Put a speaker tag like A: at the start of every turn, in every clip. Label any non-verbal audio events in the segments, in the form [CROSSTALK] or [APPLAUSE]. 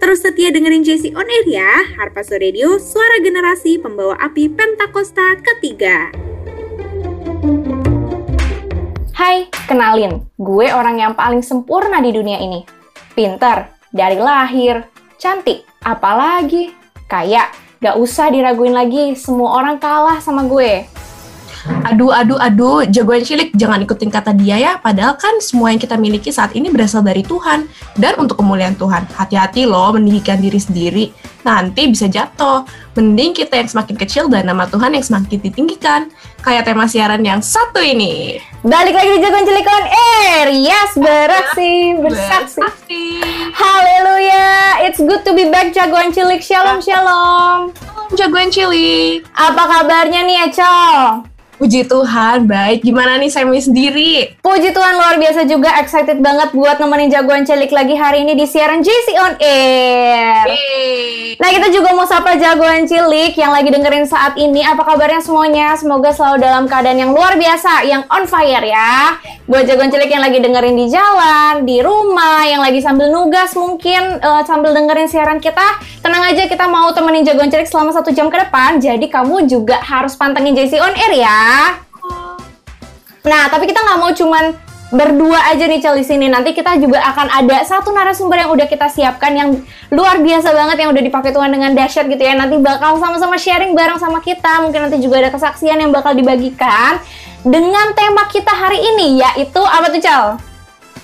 A: Terus setia dengerin JC On Air ya, Harpaso Radio, suara generasi pembawa api Pentakosta ketiga.
B: Hai, kenalin, gue orang yang paling sempurna di dunia ini. Pinter, dari lahir, cantik, apalagi, kaya, gak usah diraguin lagi, semua orang kalah sama gue.
C: Aduh, aduh, aduh, jagoan cilik jangan ikutin kata dia ya. Padahal kan semua yang kita miliki saat ini berasal dari Tuhan. Dan untuk kemuliaan Tuhan, hati-hati loh meninggikan diri sendiri. Nanti bisa jatuh. Mending kita yang semakin kecil dan nama Tuhan yang semakin ditinggikan. Kayak tema siaran yang satu ini.
B: Balik lagi di Jagoan Cilik on Air. Yes, beraksi, bersaksi. Haleluya, it's good to be back Jagoan Cilik. Shalom, shalom.
C: Jagoan cilik.
B: Apa kabarnya nih, Ecol?
C: Puji Tuhan, baik. Gimana nih Sammy sendiri?
B: Puji Tuhan luar biasa juga excited banget buat nemenin jagoan celik lagi hari ini di siaran JC on Air.
C: Yeay.
B: Nah kita juga mau sapa jagoan cilik yang lagi dengerin saat ini. Apa kabarnya semuanya? Semoga selalu dalam keadaan yang luar biasa, yang on fire ya. Buat jagoan cilik yang lagi dengerin di jalan, di rumah, yang lagi sambil nugas mungkin eh, sambil dengerin siaran kita, tenang aja kita mau temenin jagoan cilik selama satu jam ke depan. Jadi kamu juga harus pantengin JC on Air ya. Nah, tapi kita nggak mau cuman berdua aja nih Cel di sini. Nanti kita juga akan ada satu narasumber yang udah kita siapkan yang luar biasa banget yang udah dipakai Tuhan dengan dahsyat gitu ya. Nanti bakal sama-sama sharing bareng sama kita. Mungkin nanti juga ada kesaksian yang bakal dibagikan dengan tema kita hari ini yaitu apa tuh Cel?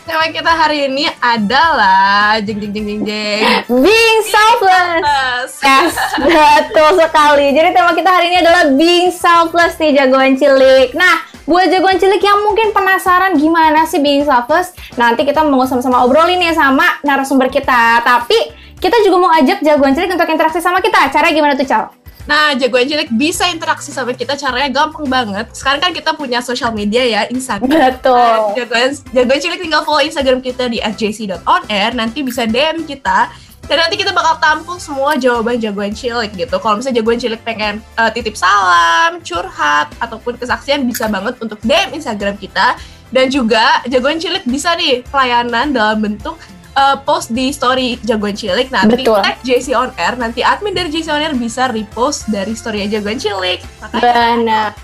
C: Tema kita hari ini adalah jeng jeng jeng jeng jeng.
B: Being selfless.
C: Yes.
B: Betul sekali. Jadi tema kita hari ini adalah being selfless nih jagoan cilik. Nah, buat jagoan cilik yang mungkin penasaran gimana sih being selfless, nanti kita mau sama-sama obrolin nih sama narasumber kita. Tapi kita juga mau ajak jagoan cilik untuk interaksi sama kita. Caranya gimana tuh, Cal?
C: Nah, jagoan cilik bisa interaksi sama kita caranya gampang banget. Sekarang kan kita punya sosial media ya, Instagram.
B: Betul.
C: Jagoan, jagoan cilik tinggal follow Instagram kita di @jc.onair, nanti bisa DM kita. Dan nanti kita bakal tampung semua jawaban jagoan cilik gitu. Kalau misalnya jagoan cilik pengen eh, titip salam, curhat, ataupun kesaksian bisa banget untuk DM Instagram kita. Dan juga jagoan cilik bisa nih pelayanan dalam bentuk eh, post di story jagoan cilik. Nanti
B: Betul.
C: tag JC on air, nanti admin dari JC on air bisa repost dari story jagoan cilik. Makanya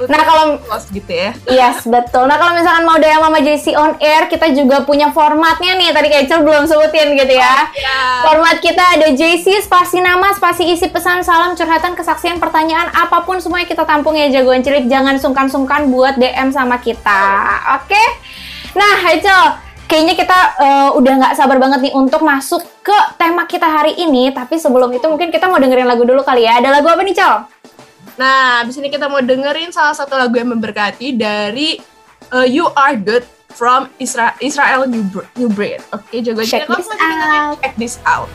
B: Benar. Nah, kalau
C: gitu ya.
B: Yes, betul. Nah, kalau misalkan mau DM sama JC on air, kita juga punya formatnya nih. Tadi Kecil belum sebutin gitu ya.
C: Ya.
B: Format kita ada JC, spasi nama, spasi isi pesan, salam, curhatan, kesaksian, pertanyaan, apa pun semuanya kita tampung ya jagoan cilik. Jangan sungkan-sungkan buat DM sama kita. Oke? Nah, Hecel, kayaknya kita eh, udah nggak sabar banget nih untuk masuk ke tema kita hari ini. Tapi sebelum itu mungkin kita mau dengerin lagu dulu kali ya. Ada lagu apa nih, Cel?
C: Nah, di sini kita mau dengerin salah satu lagu yang memberkati dari uh, You Are Good from Isra Israel New, New Breed. Oke, jago
B: Check
C: Kita
B: this
C: langsung dengerin.
B: out.
C: Check this out.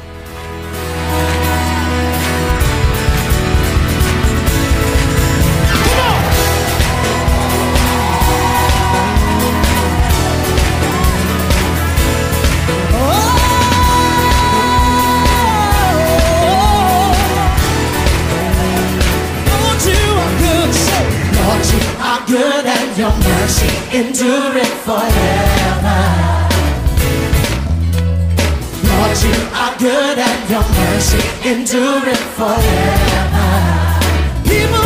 D: Your mercy endureth forever. Lord, you are good and your mercy endureth forever. People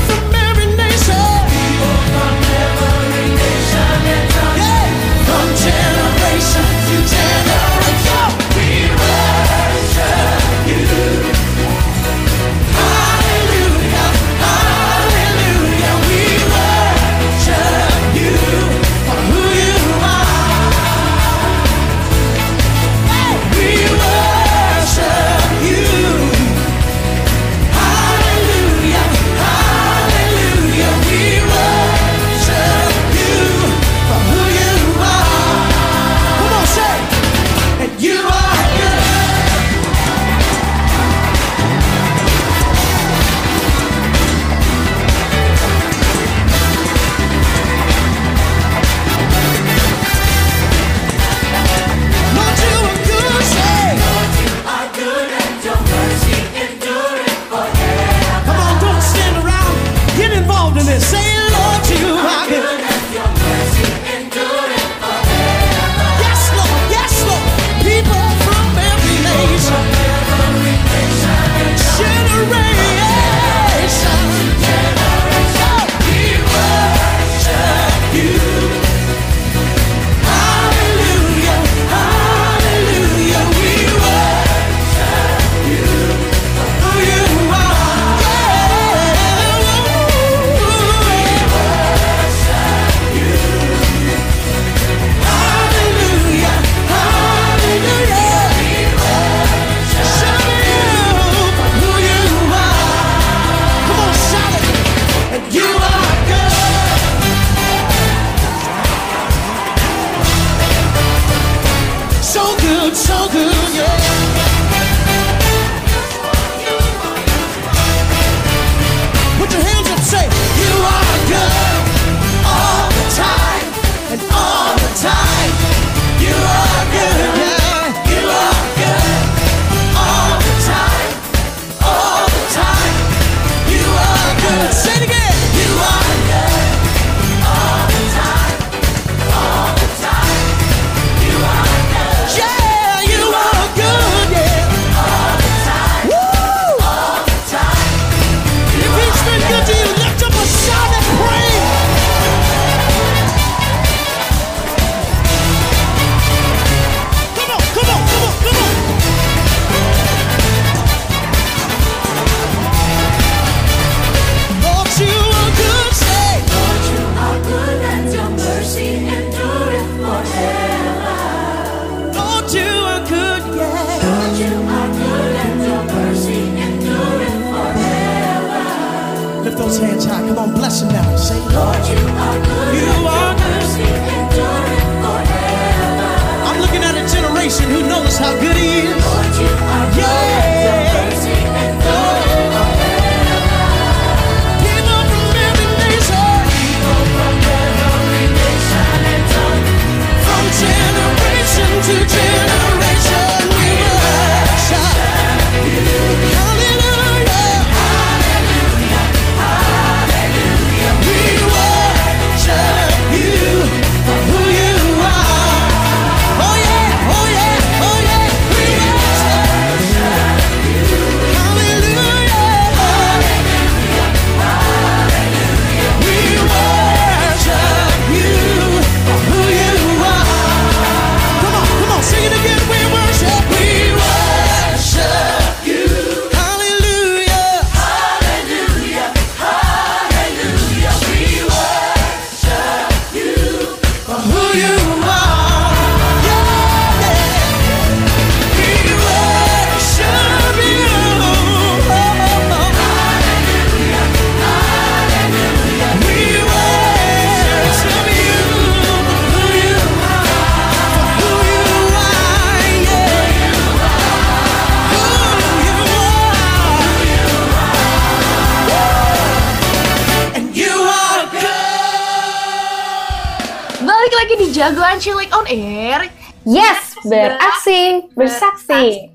C: Jagoan Cilik on Air.
B: Yes, beraksi, bersaksi.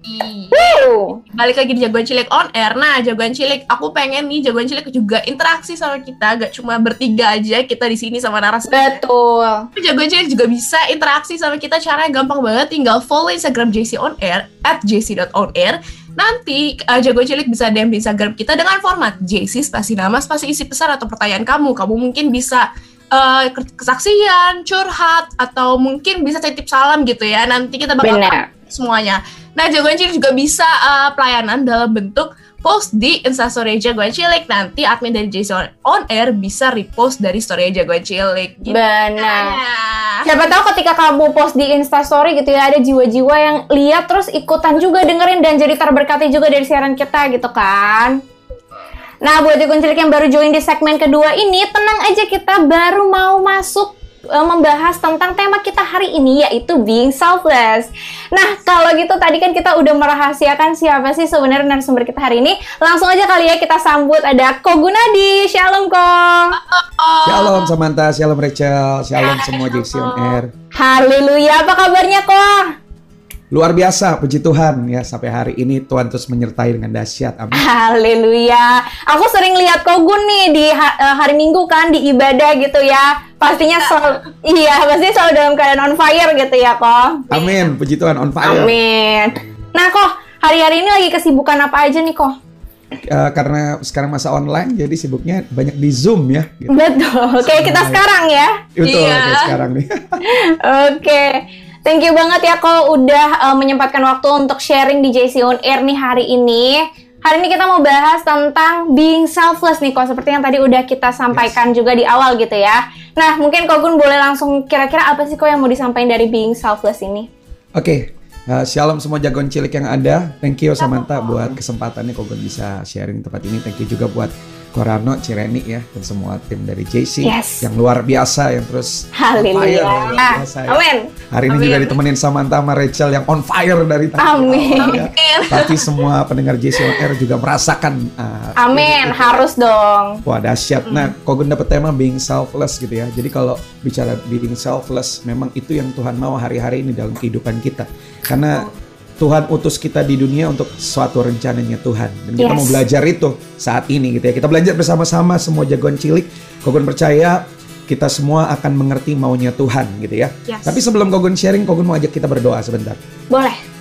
B: Woo!
C: Balik lagi di Jagoan Cilik on Air. Nah, Jagoan Cilik, aku pengen nih Jagoan Cilik juga interaksi sama kita, gak cuma bertiga aja kita di sini sama narasumber.
B: Betul.
C: Tapi Jagoan Cilik juga bisa interaksi sama kita caranya gampang banget tinggal follow Instagram JC on air at jc.onair Nanti uh, Jagoan Cilik bisa DM di Instagram kita dengan format JC spasi nama spasi isi pesan atau pertanyaan kamu. Kamu mungkin bisa uh, kesaksian, curhat atau mungkin bisa titip salam gitu ya. Nanti kita bakal
B: Benar.
C: semuanya. Nah, Jagoan Cilik juga bisa uh, pelayanan dalam bentuk post di Instastory Jagoan Cilik. Nanti admin dari JC on air bisa repost dari story Jagoan Cilik. Gitu.
B: Benar.
C: Nah.
B: Siapa tahu ketika kamu post di Instastory gitu ya ada jiwa-jiwa yang lihat terus ikutan juga dengerin dan jadi terberkati juga dari siaran kita gitu kan. Nah, buat Cilik yang baru join di segmen kedua ini, tenang aja kita baru mau masuk eh, membahas tentang tema kita hari ini yaitu being selfless. Nah, kalau gitu tadi kan kita udah merahasiakan siapa sih sebenarnya narasumber kita hari ini. Langsung aja kali ya kita sambut ada Ko Gunadi. Shalom Ko.
E: Shalom Samantha, Shalom Rachel, Shalom semua JC on Air.
B: Haleluya, apa kabarnya Ko?
E: Luar biasa, puji Tuhan ya sampai hari ini Tuhan terus menyertai dengan dahsyat. Amin.
B: Haleluya. Aku sering lihat Kogun nih di eh, hari Minggu kan di ibadah gitu ya. Pastinya selalu [LAUGHS] iya, pasti selalu dalam keadaan on fire gitu ya, Ko.
E: Amin, puji Tuhan on fire.
B: Amin. Nah, Ko, hari-hari ini lagi kesibukan apa aja nih, Ko?
E: Eh, karena sekarang masa online jadi sibuknya banyak di Zoom ya. Gitu.
B: Betul, kayak kita sekarang ya.
E: Betul
C: Iya.
E: kayak sekarang nih. [LAUGHS]
B: Oke. Thank you banget ya Ko udah eh, menyempatkan waktu untuk sharing di JC On Air nih hari ini. Hari ini kita mau bahas tentang being selfless nih Ko, seperti yang tadi udah kita sampaikan juga di awal gitu ya. Nah, mungkin Kogun boleh langsung kira-kira apa sih Ko yang mau disampaikan dari being selfless ini?
E: Oke, eh, shalom semua jagoan cilik yang ada. Thank you Samantha buat kesempatannya kok bisa sharing tempat ini. Thank you juga buat Korano, Cireni ya, dan semua tim dari JC
B: Yes.
E: yang luar biasa yang terus on fire,
B: Haleluya.
E: biasa ya.
B: Amin.
E: Hari ini
C: Amin.
E: juga ditemenin sama Rachel yang on fire dari tadi.
B: Amin.
E: Ya. Tapi semua pendengar JC on Air juga merasakan uh,
B: Amin, harus dong.
E: Wah dahsyat. Nah, Kogun dapat tema being selfless gitu ya. Jadi kalau bicara being selfless, memang itu yang Tuhan mau hari-hari ini dalam kehidupan kita. Karena Tuhan utus kita di dunia untuk suatu rencananya Tuhan. Dan kita
B: Yes.
E: mau belajar itu saat ini gitu ya. Kita belajar bersama-sama semua jagoan cilik. Kogun percaya kita semua akan mengerti maunya Tuhan gitu ya.
C: Yes.
E: Tapi sebelum Kogun sharing, Kogun mau ajak kita berdoa sebentar.
B: Boleh.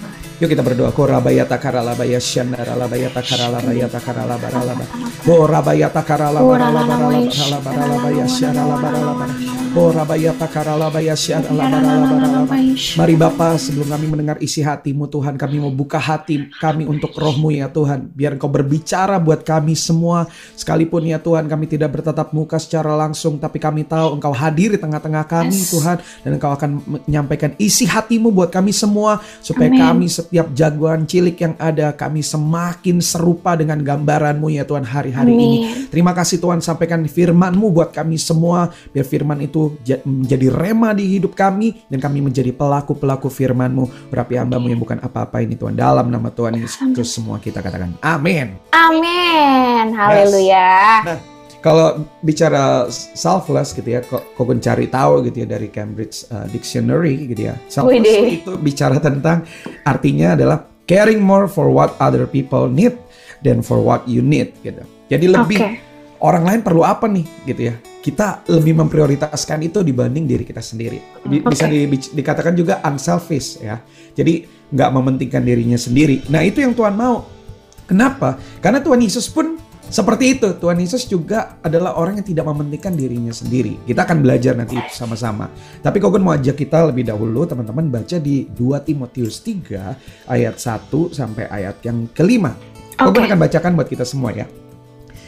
E: Yuk kita berdoa. Korabaya takaralabaya syandaralabaya takaralabaya takaralabaralaba. Borabaya takaralabaralabaralabaralabaralabaya syaralabaralabara. Borabaya takaralabaya syaralabaralabaralaba. Mari Bapa sebelum kami mendengar isi hatimu Tuhan kami mau buka hati kami untuk rohmu ya Tuhan biar engkau berbicara buat kami semua sekalipun ya Tuhan kami tidak bertatap muka secara langsung tapi kami tahu engkau hadir di tengah-tengah kami Tuhan dan engkau akan menyampaikan isi hatimu buat kami semua supaya kami setiap jagoan cilik yang ada kami semakin serupa dengan gambaranmu ya Tuhan hari-hari ini terima kasih Tuhan sampaikan firmanmu buat kami semua biar firman itu ja- menjadi rema di hidup kami dan kami menjadi pelaku-pelaku firman-Mu. Berapi hambamu yang bukan apa-apa ini Tuhan. Dalam nama Tuhan Yesus semua kita katakan amin.
B: Amin. Haleluya.
E: Nah, kalau bicara selfless gitu ya, kok kok pun cari tahu gitu ya dari Cambridge uh, Dictionary gitu ya. Selfless
B: Widih.
E: itu bicara tentang artinya adalah caring more for what other people need than for what you need gitu. Jadi lebih
B: Oke.
E: orang lain perlu apa nih gitu ya. Kita lebih memprioritaskan itu dibanding diri kita sendiri. Bi- Bisa
B: Oke.
E: di- dikatakan juga unselfish ya. Jadi nggak mementingkan dirinya sendiri. Nah itu yang Tuhan mau. Kenapa? Karena Tuhan Yesus pun seperti itu. Tuhan Yesus juga adalah orang yang tidak mementingkan dirinya sendiri. Kita akan belajar nanti itu sama-sama. Tapi Kogun mau ajak kita lebih dahulu teman-teman baca di 2 Timotius 3 ayat 1 sampai ayat yang kelima. Kogun
B: Oke.
E: akan bacakan buat kita semua ya.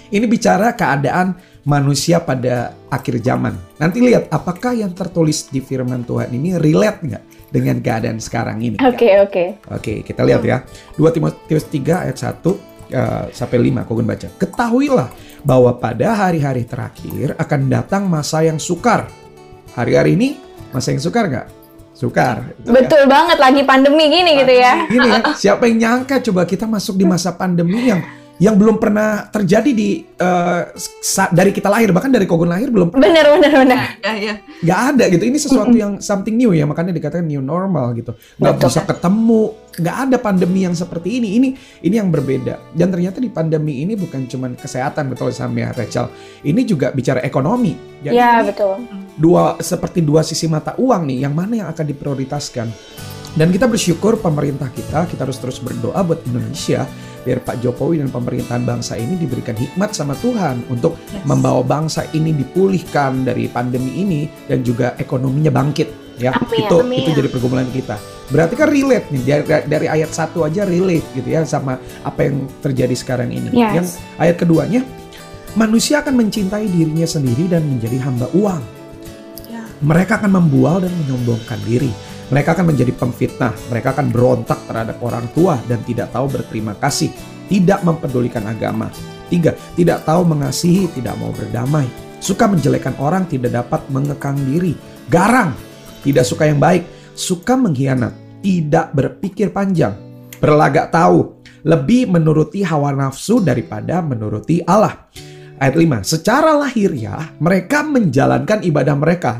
E: Ini bicara keadaan manusia pada akhir zaman. Nanti lihat apakah yang tertulis di firman Tuhan ini relate nggak dengan keadaan sekarang ini.
B: Oke, oke.
E: Oke, kita lihat ya. 2 Timotius 3 ayat 1 uh, sampai 5 Kogun baca. Ketahuilah bahwa pada hari-hari terakhir akan datang masa yang sukar. Hari-hari ini masa yang sukar nggak? Sukar. Itu ya.
B: Betul banget lagi pandemi gini gitu ya.
E: Gini ya, [LAUGHS] siapa yang nyangka coba kita masuk di masa pandemi yang yang belum pernah terjadi di eh, sa- dari kita lahir bahkan dari Kogun lahir belum
B: Bener, bener, bener.
C: Ya, ya.
E: nggak ada gitu. Ini sesuatu yang something new ya makanya dikatakan new normal gitu. Nggak
B: Betul.
E: bisa ketemu. Nggak ada pandemi yang seperti ini. Ini ini yang berbeda. Dan ternyata di pandemi ini bukan cuman kesehatan betul sama ya Rachel. Ini juga bicara ekonomi. Jadi
B: Ya, betul.
E: dua seperti dua sisi mata uang nih yang mana yang akan diprioritaskan. Dan kita bersyukur pemerintah kita kita harus terus berdoa buat Indonesia biar Pak Jokowi dan pemerintahan bangsa ini diberikan hikmat sama Tuhan untuk
C: Yes.
E: membawa bangsa ini dipulihkan dari pandemi ini dan juga ekonominya bangkit ya
B: Amin,
E: itu
C: amin.
E: itu jadi pergumulan kita berarti kan relate nih dari, dari ayat satu aja relate gitu ya sama apa yang terjadi sekarang ini
B: Yes.
E: yang ayat keduanya manusia akan mencintai dirinya sendiri dan menjadi hamba uang
C: Ya.
E: mereka akan membual dan menyombongkan diri. Mereka akan menjadi pemfitnah. Mereka akan berontak terhadap orang tua dan tidak tahu berterima kasih. Tidak mempedulikan agama. Tiga, tidak tahu mengasihi, tidak mau berdamai. Suka menjelekan orang, tidak dapat mengekang diri. Garang, tidak suka yang baik. Suka mengkhianat, tidak berpikir panjang. Berlagak tahu, lebih menuruti hawa nafsu daripada menuruti Allah. Ayat 5, secara lahiriah mereka menjalankan ibadah mereka.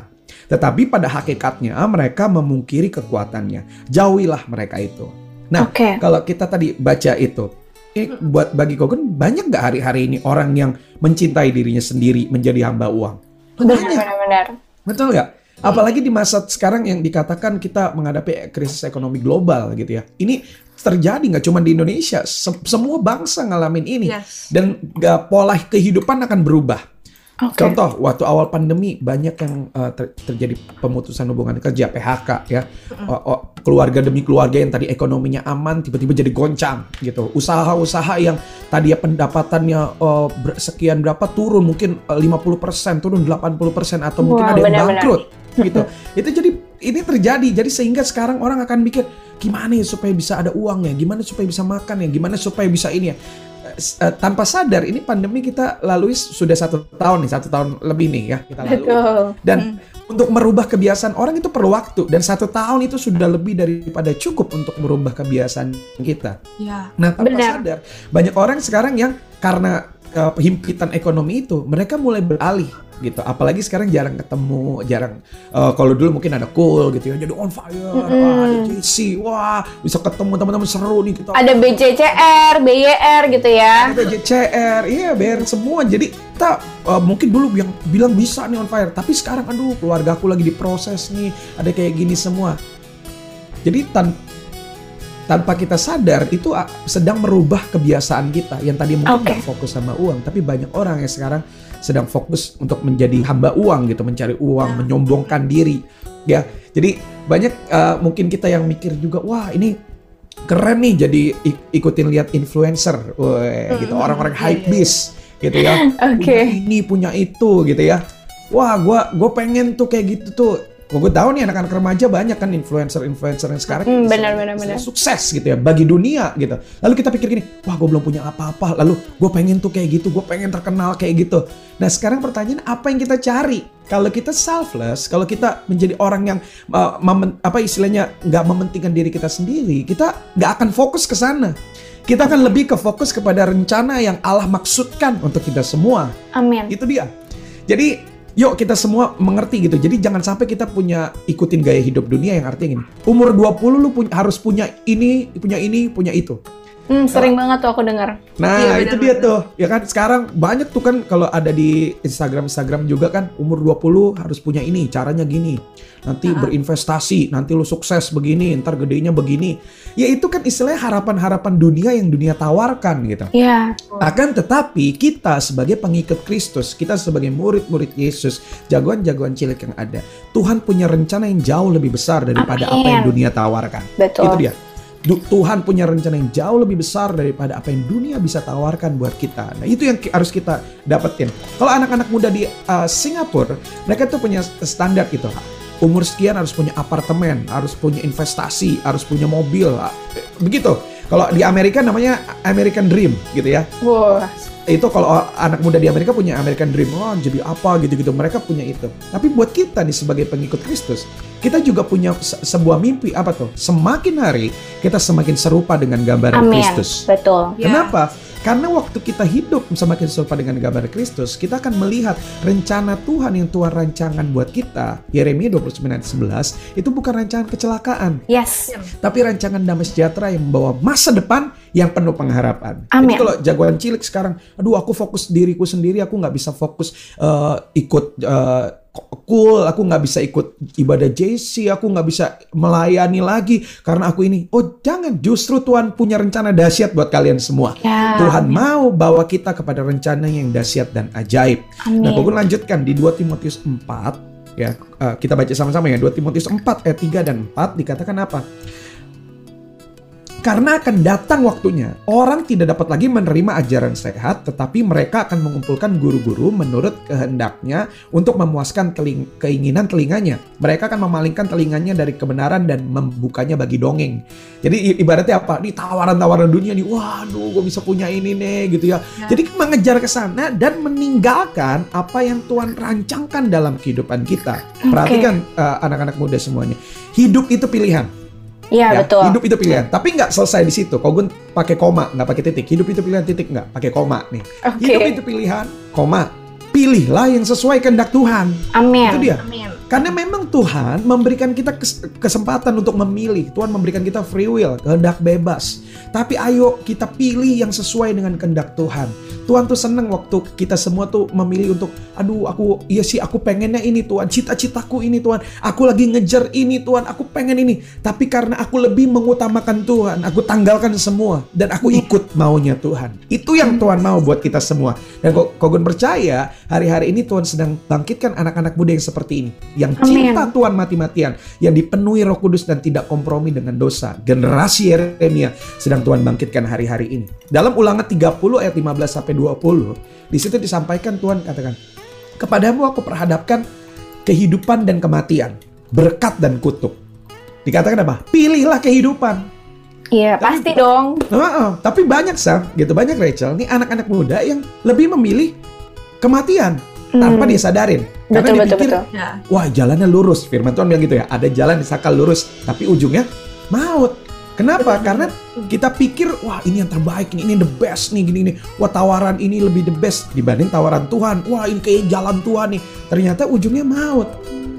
E: Tetapi pada hakikatnya mereka memungkiri kekuatannya. Jauhilah mereka itu. Nah,
B: Oke.
E: kalau kita tadi baca itu, eh, buat bagi Kogun banyak gak hari-hari ini orang yang mencintai dirinya sendiri menjadi hamba uang?
B: Bener.
E: Betul nggak? Apalagi di masa sekarang yang dikatakan kita menghadapi krisis ekonomi global gitu ya. Ini terjadi nggak cuma di Indonesia, se- semua bangsa ngalamin ini.
C: Yes.
E: Dan nggak pola kehidupan akan berubah.
B: Oke.
E: Contoh, waktu awal pandemi banyak yang uh, ter- terjadi pemutusan hubungan kerja (PHK) ya. O- o- keluarga demi keluarga yang tadi ekonominya aman tiba-tiba jadi goncang gitu. Usaha-usaha yang tadi ya pendapatannya uh, ber- sekian berapa turun mungkin uh, 50% turun 80% atau mungkin
B: Wah,
E: ada yang
B: benar-benar.
E: bangkrut gitu. [LAUGHS] Itu jadi ini terjadi. Jadi sehingga sekarang orang akan mikir gimana ya supaya bisa ada uang ya, gimana supaya bisa makan ya, gimana supaya bisa ini ya. Eh, tanpa sadar ini pandemi kita lalui sudah satu tahun nih, satu tahun lebih nih ya kita lalui.
B: Betul.
E: Dan untuk merubah kebiasaan orang itu perlu waktu dan satu tahun itu sudah lebih daripada cukup untuk merubah kebiasaan kita.
C: Ya.
E: Nah, tanpa
B: Benar.
E: sadar, banyak orang sekarang yang karena uh, himpitan ekonomi itu, mereka mulai beralih gitu. Apalagi sekarang jarang ketemu, jarang uh, kalau dulu mungkin ada cool gitu ya, jadi on fire, wah, ada JC, wah, bisa ketemu teman-teman seru nih kita.
B: Ada BCCR, BYR gitu ya.
E: Ada JCR, iya BR semua. Jadi kita uh, mungkin dulu yang bilang bisa nih on fire, tapi sekarang aduh keluarga aku lagi diproses nih, ada kayak gini semua. Jadi tan tanpa kita sadar itu uh, sedang merubah kebiasaan kita yang tadi mungkin nggak fokus sama uang, tapi banyak orang yang sekarang sedang fokus untuk menjadi hamba uang gitu, mencari uang, menyombongkan diri, ya. Jadi banyak uh, mungkin kita yang mikir juga, wah ini keren nih jadi ik- ikutin lihat influencer, Weh, gitu orang-orang hype beast gitu ya. [LAUGHS]
B: Oke.
E: Punya ini punya itu gitu ya. Wah, gua gue pengen tuh kayak gitu tuh. Kok gue tahu nih anak-anak remaja banyak kan influencer-influencer yang sekarang
B: Hmm, benar, benar,
E: bisa
B: benar.
E: sukses gitu ya bagi dunia gitu. Lalu kita pikir gini, wah gue belum punya apa-apa. Lalu gue pengen tuh kayak gitu, gue pengen terkenal kayak gitu. Nah sekarang pertanyaan apa yang kita cari? Kalau kita selfless, kalau kita menjadi orang yang uh, memen- apa istilahnya nggak mementingkan diri kita sendiri, kita nggak akan fokus ke sana. Kita akan lebih ke fokus kepada rencana yang Allah maksudkan untuk kita semua.
B: Amin.
E: Itu dia. Jadi yuk kita semua mengerti gitu. Jadi jangan sampai kita punya ikutin gaya hidup dunia yang artinya gini. Umur 20 lu punya, harus punya ini, punya ini, punya itu.
B: Hmm, sering banget tuh aku dengar.
E: Nah,
C: Iya,
E: itu dia tuh. Ya kan sekarang banyak tuh kan kalau ada di Instagram Instagram juga kan umur 20 harus punya ini, caranya gini. Nanti berinvestasi, nanti lu sukses begini, ntar gedenya begini. Ya itu kan istilahnya harapan-harapan dunia yang dunia tawarkan gitu.
B: Iya.
E: Akan tetapi kita sebagai pengikut Kristus, kita sebagai murid-murid Yesus, jagoan-jagoan cilik yang ada, Tuhan punya rencana yang jauh lebih besar daripada apa yang
B: Amin.
E: dunia tawarkan.
B: Betul.
E: Itu dia. Tuhan punya rencana yang jauh lebih besar daripada apa yang dunia bisa tawarkan buat kita. Nah, itu yang harus kita dapetin. Kalau anak-anak muda di uh, Singapura, mereka tuh punya standar gitu. Umur sekian harus punya apartemen, harus punya investasi, harus punya mobil. ah, Begitu. Kalau di Amerika namanya American Dream gitu ya
B: Wah.
E: itu kalau anak muda di Amerika punya American Dream, oh jadi apa gitu-gitu, mereka punya itu. Tapi buat kita nih sebagai pengikut Kristus, kita juga punya se- sebuah mimpi apa tuh? Semakin hari kita semakin serupa dengan gambaran
B: Amin.
E: Kristus.
B: Betul.
C: Ya.
E: Kenapa? Karena waktu kita hidup semakin serupa dengan gambar Kristus, kita akan melihat rencana Tuhan yang Tuhan rancangan buat kita. Yeremia 29 ayat 11 itu bukan rancangan kecelakaan,
B: Yes.
E: tapi rancangan damai sejahtera yang membawa masa depan yang penuh pengharapan.
B: Amin.
E: Jadi kalau jagoan cilik sekarang, aduh aku fokus diriku sendiri, aku nggak bisa fokus eh, ikut eh, cool, aku nggak bisa ikut ibadah JC, aku nggak bisa melayani lagi karena aku ini. Oh jangan, justru Tuhan punya rencana dahsyat buat kalian semua.
B: Ya.
E: Tuhan mau bawa kita kepada rencana yang dahsyat dan ajaib.
B: Amin.
E: Nah, Gue lanjutkan di 2 Timotius 4 ya. eh, kita baca sama-sama ya. 2 Timotius 4 ayat 3 dan 4 dikatakan apa? Karena akan datang waktunya, orang tidak dapat lagi menerima ajaran sehat, tetapi mereka akan mengumpulkan guru-guru menurut kehendaknya untuk memuaskan teling- keinginan telinganya. Mereka akan memalingkan telinganya dari kebenaran dan membukanya bagi dongeng. Jadi ibaratnya apa? Nih tawaran-tawaran dunia nih, waduh gue bisa punya ini nih gitu ya. Jadi mengejar ke sana dan meninggalkan apa yang Tuhan rancangkan dalam kehidupan kita. Perhatikan uh, anak-anak muda semuanya. Hidup itu pilihan.
B: Iya,
E: ya.
B: betul.
E: Hidup itu pilihan. Tapi nggak selesai di situ. Kalau gue pakai koma, nggak pakai titik. Hidup itu pilihan titik nggak pakai koma nih.
B: Oke.
E: Hidup itu pilihan, koma. Pilihlah yang sesuai kehendak Tuhan.
B: Amin.
E: Itu dia.
C: Amin.
E: Karena memang Tuhan memberikan kita kes- kesempatan untuk memilih. Tuhan memberikan kita free will, kehendak bebas. Tapi ayo kita pilih yang sesuai dengan kehendak Tuhan. Tuhan tuh seneng waktu kita semua tuh memilih untuk, aduh aku, iya sih aku pengennya ini Tuhan, cita-citaku ini Tuhan, aku lagi ngejar ini Tuhan, aku pengen ini. Tapi karena aku lebih mengutamakan Tuhan, aku tanggalkan semua dan aku ikut maunya Tuhan. Itu yang Tuhan mau buat kita semua. Dan kok gue percaya hari-hari ini Tuhan sedang bangkitkan anak-anak muda yang seperti ini, yang cinta Tuhan mati-matian, yang dipenuhi Roh Kudus dan tidak kompromi dengan dosa. Generasi Yeremia sedang Tuhan bangkitkan hari-hari ini. Dalam Ulangan 30 ayat 15 sampai 20, di situ disampaikan Tuhan katakan, "Kepadamu aku perhadapkan kehidupan dan kematian, berkat dan kutuk. Dikatakan apa? Pilihlah kehidupan.
B: Iya, pasti dong.
E: Heeh, tapi banyak Sam, gitu banyak Rachel, nih anak-anak muda yang lebih memilih kematian tanpa
B: Hmm.
E: disadarin. Karena
B: Betul,
E: dia
B: betul,
E: pikir,
B: betul.
C: Ya.
E: wah jalannya lurus. Firman Tuhan bilang gitu ya, ada jalan disangka lurus, tapi ujungnya maut. Kenapa? Karena kita pikir, wah ini yang terbaik, ini, ini the best nih, gini nih. Wah tawaran ini lebih the best dibanding tawaran Tuhan. Wah ini kayak jalan Tuhan nih. Ternyata ujungnya maut.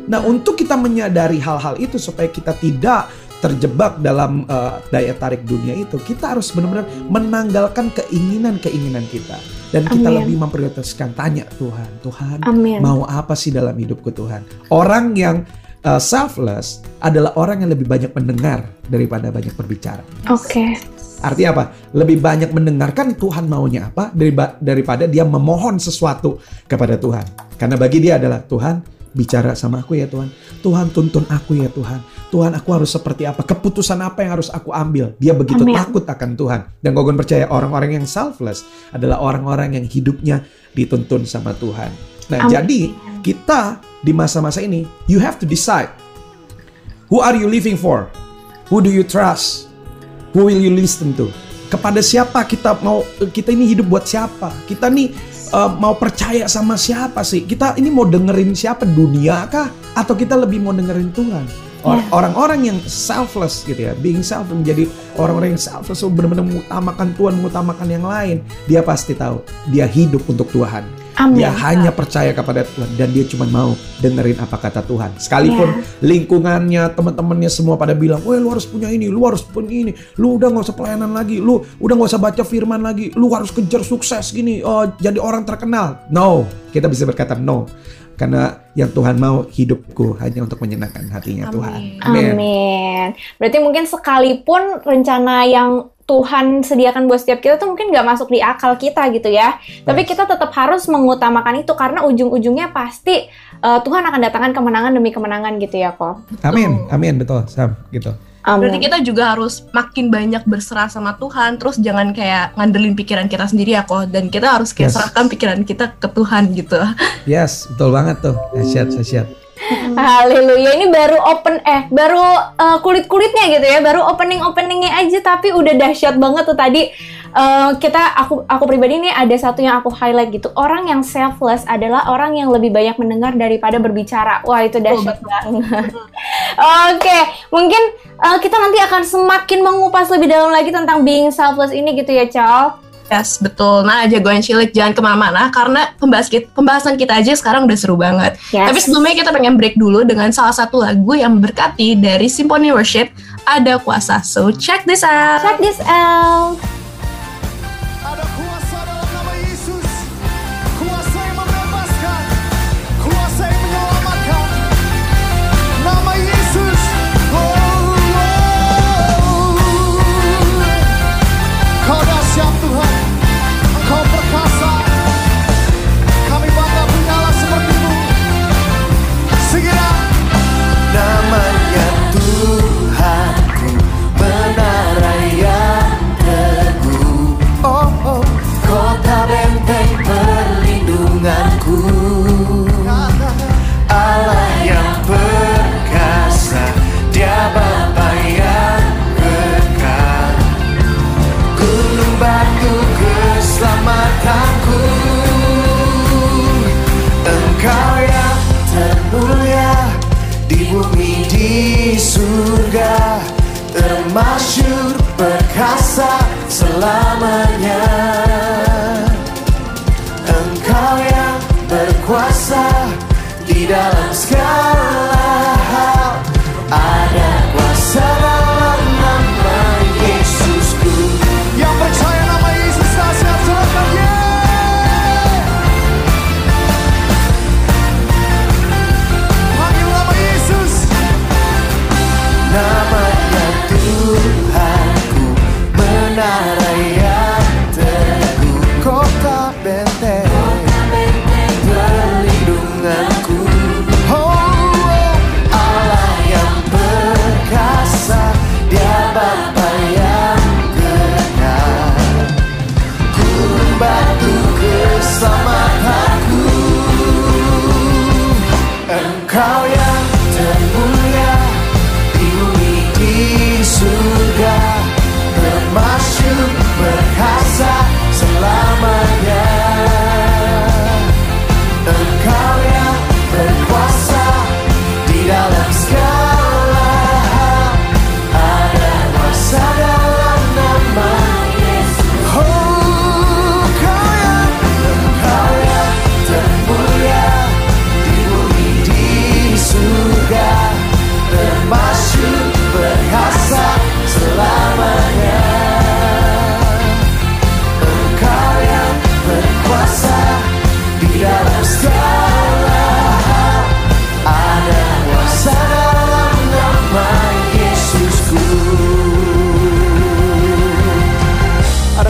E: Nah untuk kita menyadari hal-hal itu supaya kita tidak terjebak dalam uh, daya tarik dunia itu, kita harus benar-benar menanggalkan keinginan-keinginan kita. Dan kita
B: Amin.
E: lebih memprioritaskan tanya Tuhan, Tuhan
B: Amin.
E: mau apa sih dalam hidupku Tuhan? Orang yang uh, selfless adalah orang yang lebih banyak mendengar daripada banyak berbicara.
B: Oke.
E: Artinya apa? Lebih banyak mendengarkan Tuhan maunya apa daripada dia memohon sesuatu kepada Tuhan. Karena bagi dia adalah Tuhan bicara sama aku ya Tuhan. Tuhan tuntun aku ya Tuhan. Tuhan aku harus seperti apa? Keputusan apa yang harus aku ambil? Dia begitu
B: Amin.
E: takut akan Tuhan. Dan Gogon percaya orang-orang yang selfless adalah orang-orang yang hidupnya dituntun sama Tuhan. Nah,
B: Amin.
E: jadi kita di masa-masa ini you have to decide who are you living for? Who do you trust? Who will you listen to? Kepada siapa kita mau kita ini hidup buat siapa? Kita nih uh, mau percaya sama siapa sih? Kita ini mau dengerin siapa? Dunia kah? Atau kita lebih mau dengerin Tuhan? Or- Orang-orang yang selfless gitu ya, being selfless menjadi orang-orang yang selfless, so benar-benar mengutamakan Tuhan, mengutamakan yang lain. Dia pasti tahu, dia hidup untuk Tuhan.
B: Amin.
E: Dia hanya percaya kepada Tuhan dan dia cuma mau dengerin apa kata Tuhan. Sekalipun lingkungannya, teman-temannya semua pada bilang, "Weh, lu harus punya ini, lu harus punya ini, lu udah nggak usah pelayanan lagi, lu udah nggak usah baca firman lagi, lu harus kejar sukses gini, oh, jadi orang terkenal." No, kita bisa berkata no. Karena yang Tuhan mau hidupku hanya untuk menyenangkan hatinya Tuhan.
B: Amin. Berarti mungkin sekalipun rencana yang Tuhan sediakan buat setiap kita tuh mungkin nggak masuk di akal kita gitu ya. Tapi kita tetap harus mengutamakan itu karena ujung-ujungnya pasti uh, Tuhan akan datangkan kemenangan demi kemenangan gitu ya kok.
E: Amin, amin betul, Sam, gitu.
C: Berarti
B: Amin.
C: kita juga harus makin banyak berserah sama Tuhan, terus jangan kayak ngandelin pikiran kita sendiri ya kok, dan kita harus kayak
E: Yes.
C: serahkan pikiran kita ke Tuhan gitu.
E: Yes, betul banget tuh. Dahsyat, dahsyat. [LAUGHS]
B: Haleluya. Ini baru open eh baru uh, kulit-kulitnya gitu ya, baru opening-openingnya aja tapi udah dahsyat banget tuh tadi. Uh, kita aku aku pribadi nih ada satu yang aku highlight gitu. Orang yang selfless adalah orang yang lebih banyak mendengar daripada berbicara. Wah, itu dahsyat banget. [LAUGHS] Oke, mungkin uh, kita nanti akan semakin mengupas lebih dalam lagi tentang being selfless ini gitu ya, Cal.
C: Yes, betul. Nah, jagoan cilik jangan ke mana-mana karena pembahas kita, pembahasan kita aja sekarang udah seru banget.
B: Yes.
C: Tapi sebelumnya kita pengen break dulu dengan salah satu lagu yang memberkati dari Symphony Worship, Ada Kuasa. So, check this out.
B: Check this out.
F: Kau yang termulia di bumi di surga termasuk.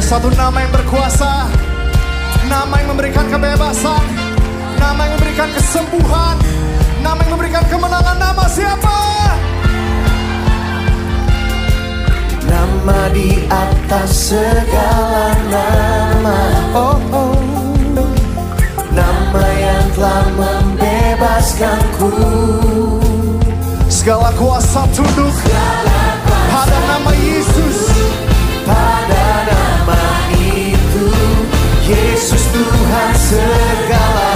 F: Satu nama yang berkuasa Nama yang memberikan kebebasan Nama yang memberikan kesembuhan Nama yang memberikan kemenangan. Nama siapa? Nama di atas segala nama. Oh oh. Nama yang telah membebaskanku Segala kuasa tunduk Pada nama Yesus Yesus Tuhan segala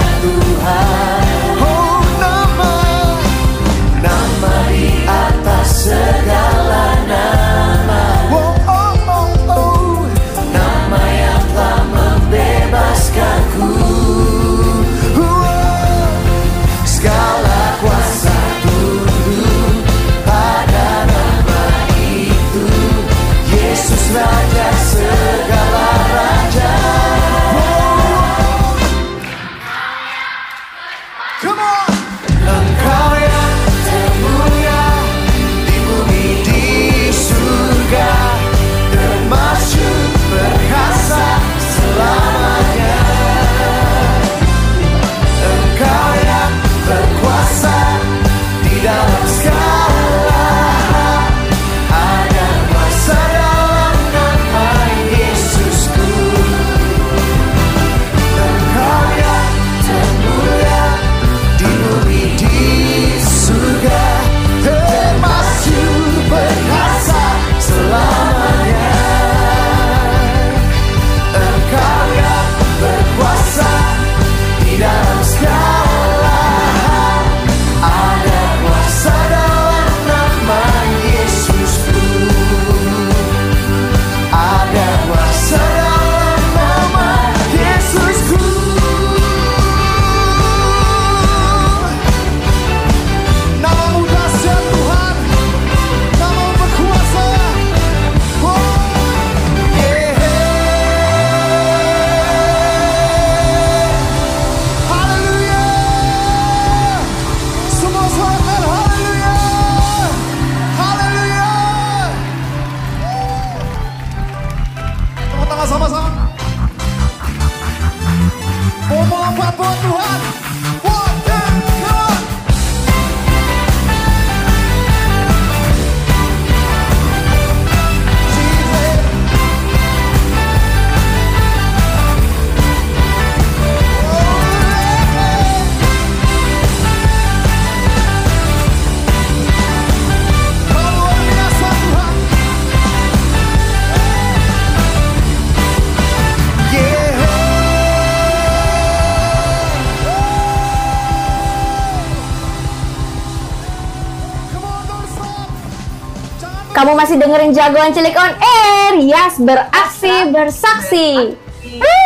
B: masih dengerin jagoan cilik on air, Yas beraksi bersaksi.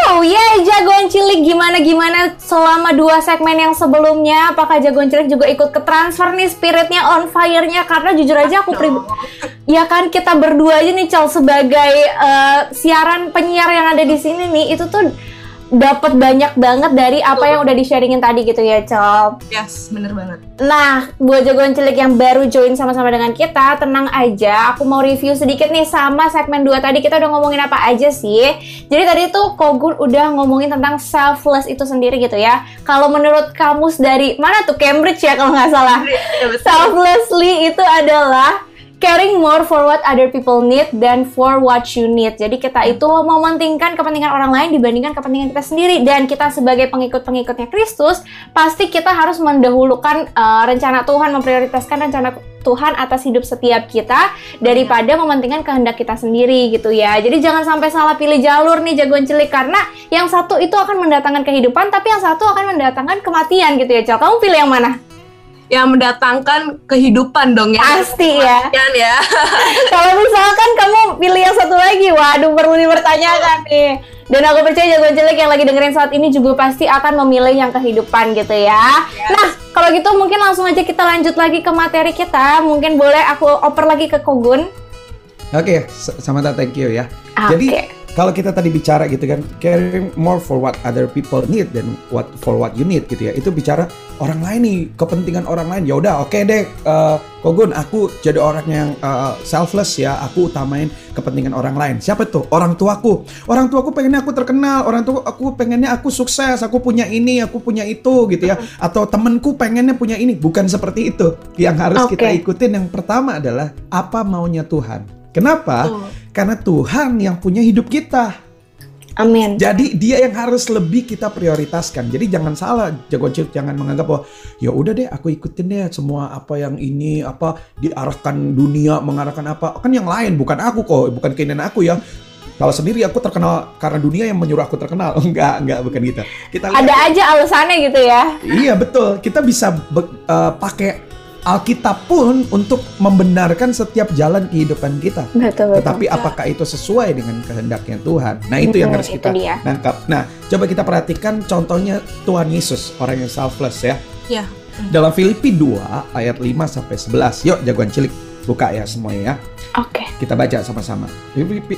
B: Oh yeah, jagoan cilik gimana gimana selama dua segmen yang sebelumnya? Apakah jagoan cilik juga ikut ke transfer nih spiritnya on fire-nya? Karena jujur aja aku pribadi, ya kan kita berdua aja nih Cel sebagai eh, siaran penyiar yang ada di sini nih itu tuh dapat banyak banget dari apa yang udah di-sharingin tadi gitu ya Cel.
C: Yes, bener banget.
B: Nah, buat jagoan cilik yang baru join sama-sama dengan kita, tenang aja. Aku mau review sedikit nih sama segmen 2 tadi. Kita udah ngomongin apa aja sih? Jadi tadi tuh Kogun udah ngomongin tentang selfless itu sendiri gitu ya. Kalau menurut kamus dari mana tuh Cambridge ya kalau nggak salah.
C: Ya, betul.
B: Selflessly itu adalah caring more for what other people need than for what you need. Jadi kita itu mementingkan kepentingan orang lain dibandingkan kepentingan kita sendiri dan kita sebagai pengikut-pengikutnya Kristus pasti kita harus mendahulukan uh, rencana Tuhan, memprioritaskan rencana Tuhan atas hidup setiap kita daripada mementingkan kehendak kita sendiri gitu ya. Jadi jangan sampai salah pilih jalur nih jagoan cilik karena yang satu itu akan mendatangkan kehidupan tapi yang satu akan mendatangkan kematian gitu ya. Cel, kamu pilih yang mana?
C: Yang mendatangkan kehidupan dong ya.
B: Pasti ya.
C: Kan ya. [LAUGHS]
B: Kalau misalkan kamu pilih yang satu lagi, waduh perlu dipertanyakan nih. Dan aku percaya jagoan cilik yang lagi dengerin saat ini juga pasti akan memilih yang kehidupan gitu ya. Nah, kalau gitu mungkin langsung aja kita lanjut lagi ke materi kita. Mungkin boleh aku oper lagi ke Kogun.
E: Oke, S- Samantha thank you ya.
B: Oke.
E: Jadi kalau kita tadi bicara gitu kan, caring more for what other people need than what for what you need gitu ya. Itu bicara orang lain nih, kepentingan orang lain. Ya udah, oke deh, eh, Kogun, aku jadi orang yang eh, selfless ya. Aku utamain kepentingan orang lain. Siapa tuh? Orang tuaku. Orang tuaku pengennya aku terkenal. Orang tua aku pengennya aku sukses. Aku punya ini, aku punya itu gitu ya. Atau temenku pengennya punya ini. Bukan seperti itu. Yang harus
B: Oke.
E: kita ikutin yang pertama adalah apa maunya Tuhan. Kenapa? Karena Tuhan yang punya hidup kita.
B: Amin.
E: Jadi dia yang harus lebih kita prioritaskan. Jadi jangan salah, jagoan cilik jangan menganggap bahwa ya udah deh aku ikutin deh semua apa yang ini apa diarahkan dunia mengarahkan apa kan yang lain bukan aku kok bukan keinginan aku ya. Kalau sendiri aku terkenal karena dunia yang menyuruh aku terkenal. [LAUGHS] Enggak, enggak bukan gitu. Kita lihat-
B: Ada aja alasannya gitu ya.
E: Iya betul. Kita bisa be- eh, pakai Alkitab pun untuk membenarkan setiap jalan kehidupan kita.
B: Betul betul.
E: Tetapi apakah itu sesuai dengan kehendaknya Tuhan? Nah itu yang harus kita
B: dia.
E: nangkap. Nah coba kita perhatikan contohnya Tuhan Yesus orang yang selfless ya.
C: Ya.
E: Dalam Filipi 2 ayat 5 sampai 11. Yuk jagoan cilik buka ya semuanya ya.
B: Oke.
E: Kita baca sama-sama.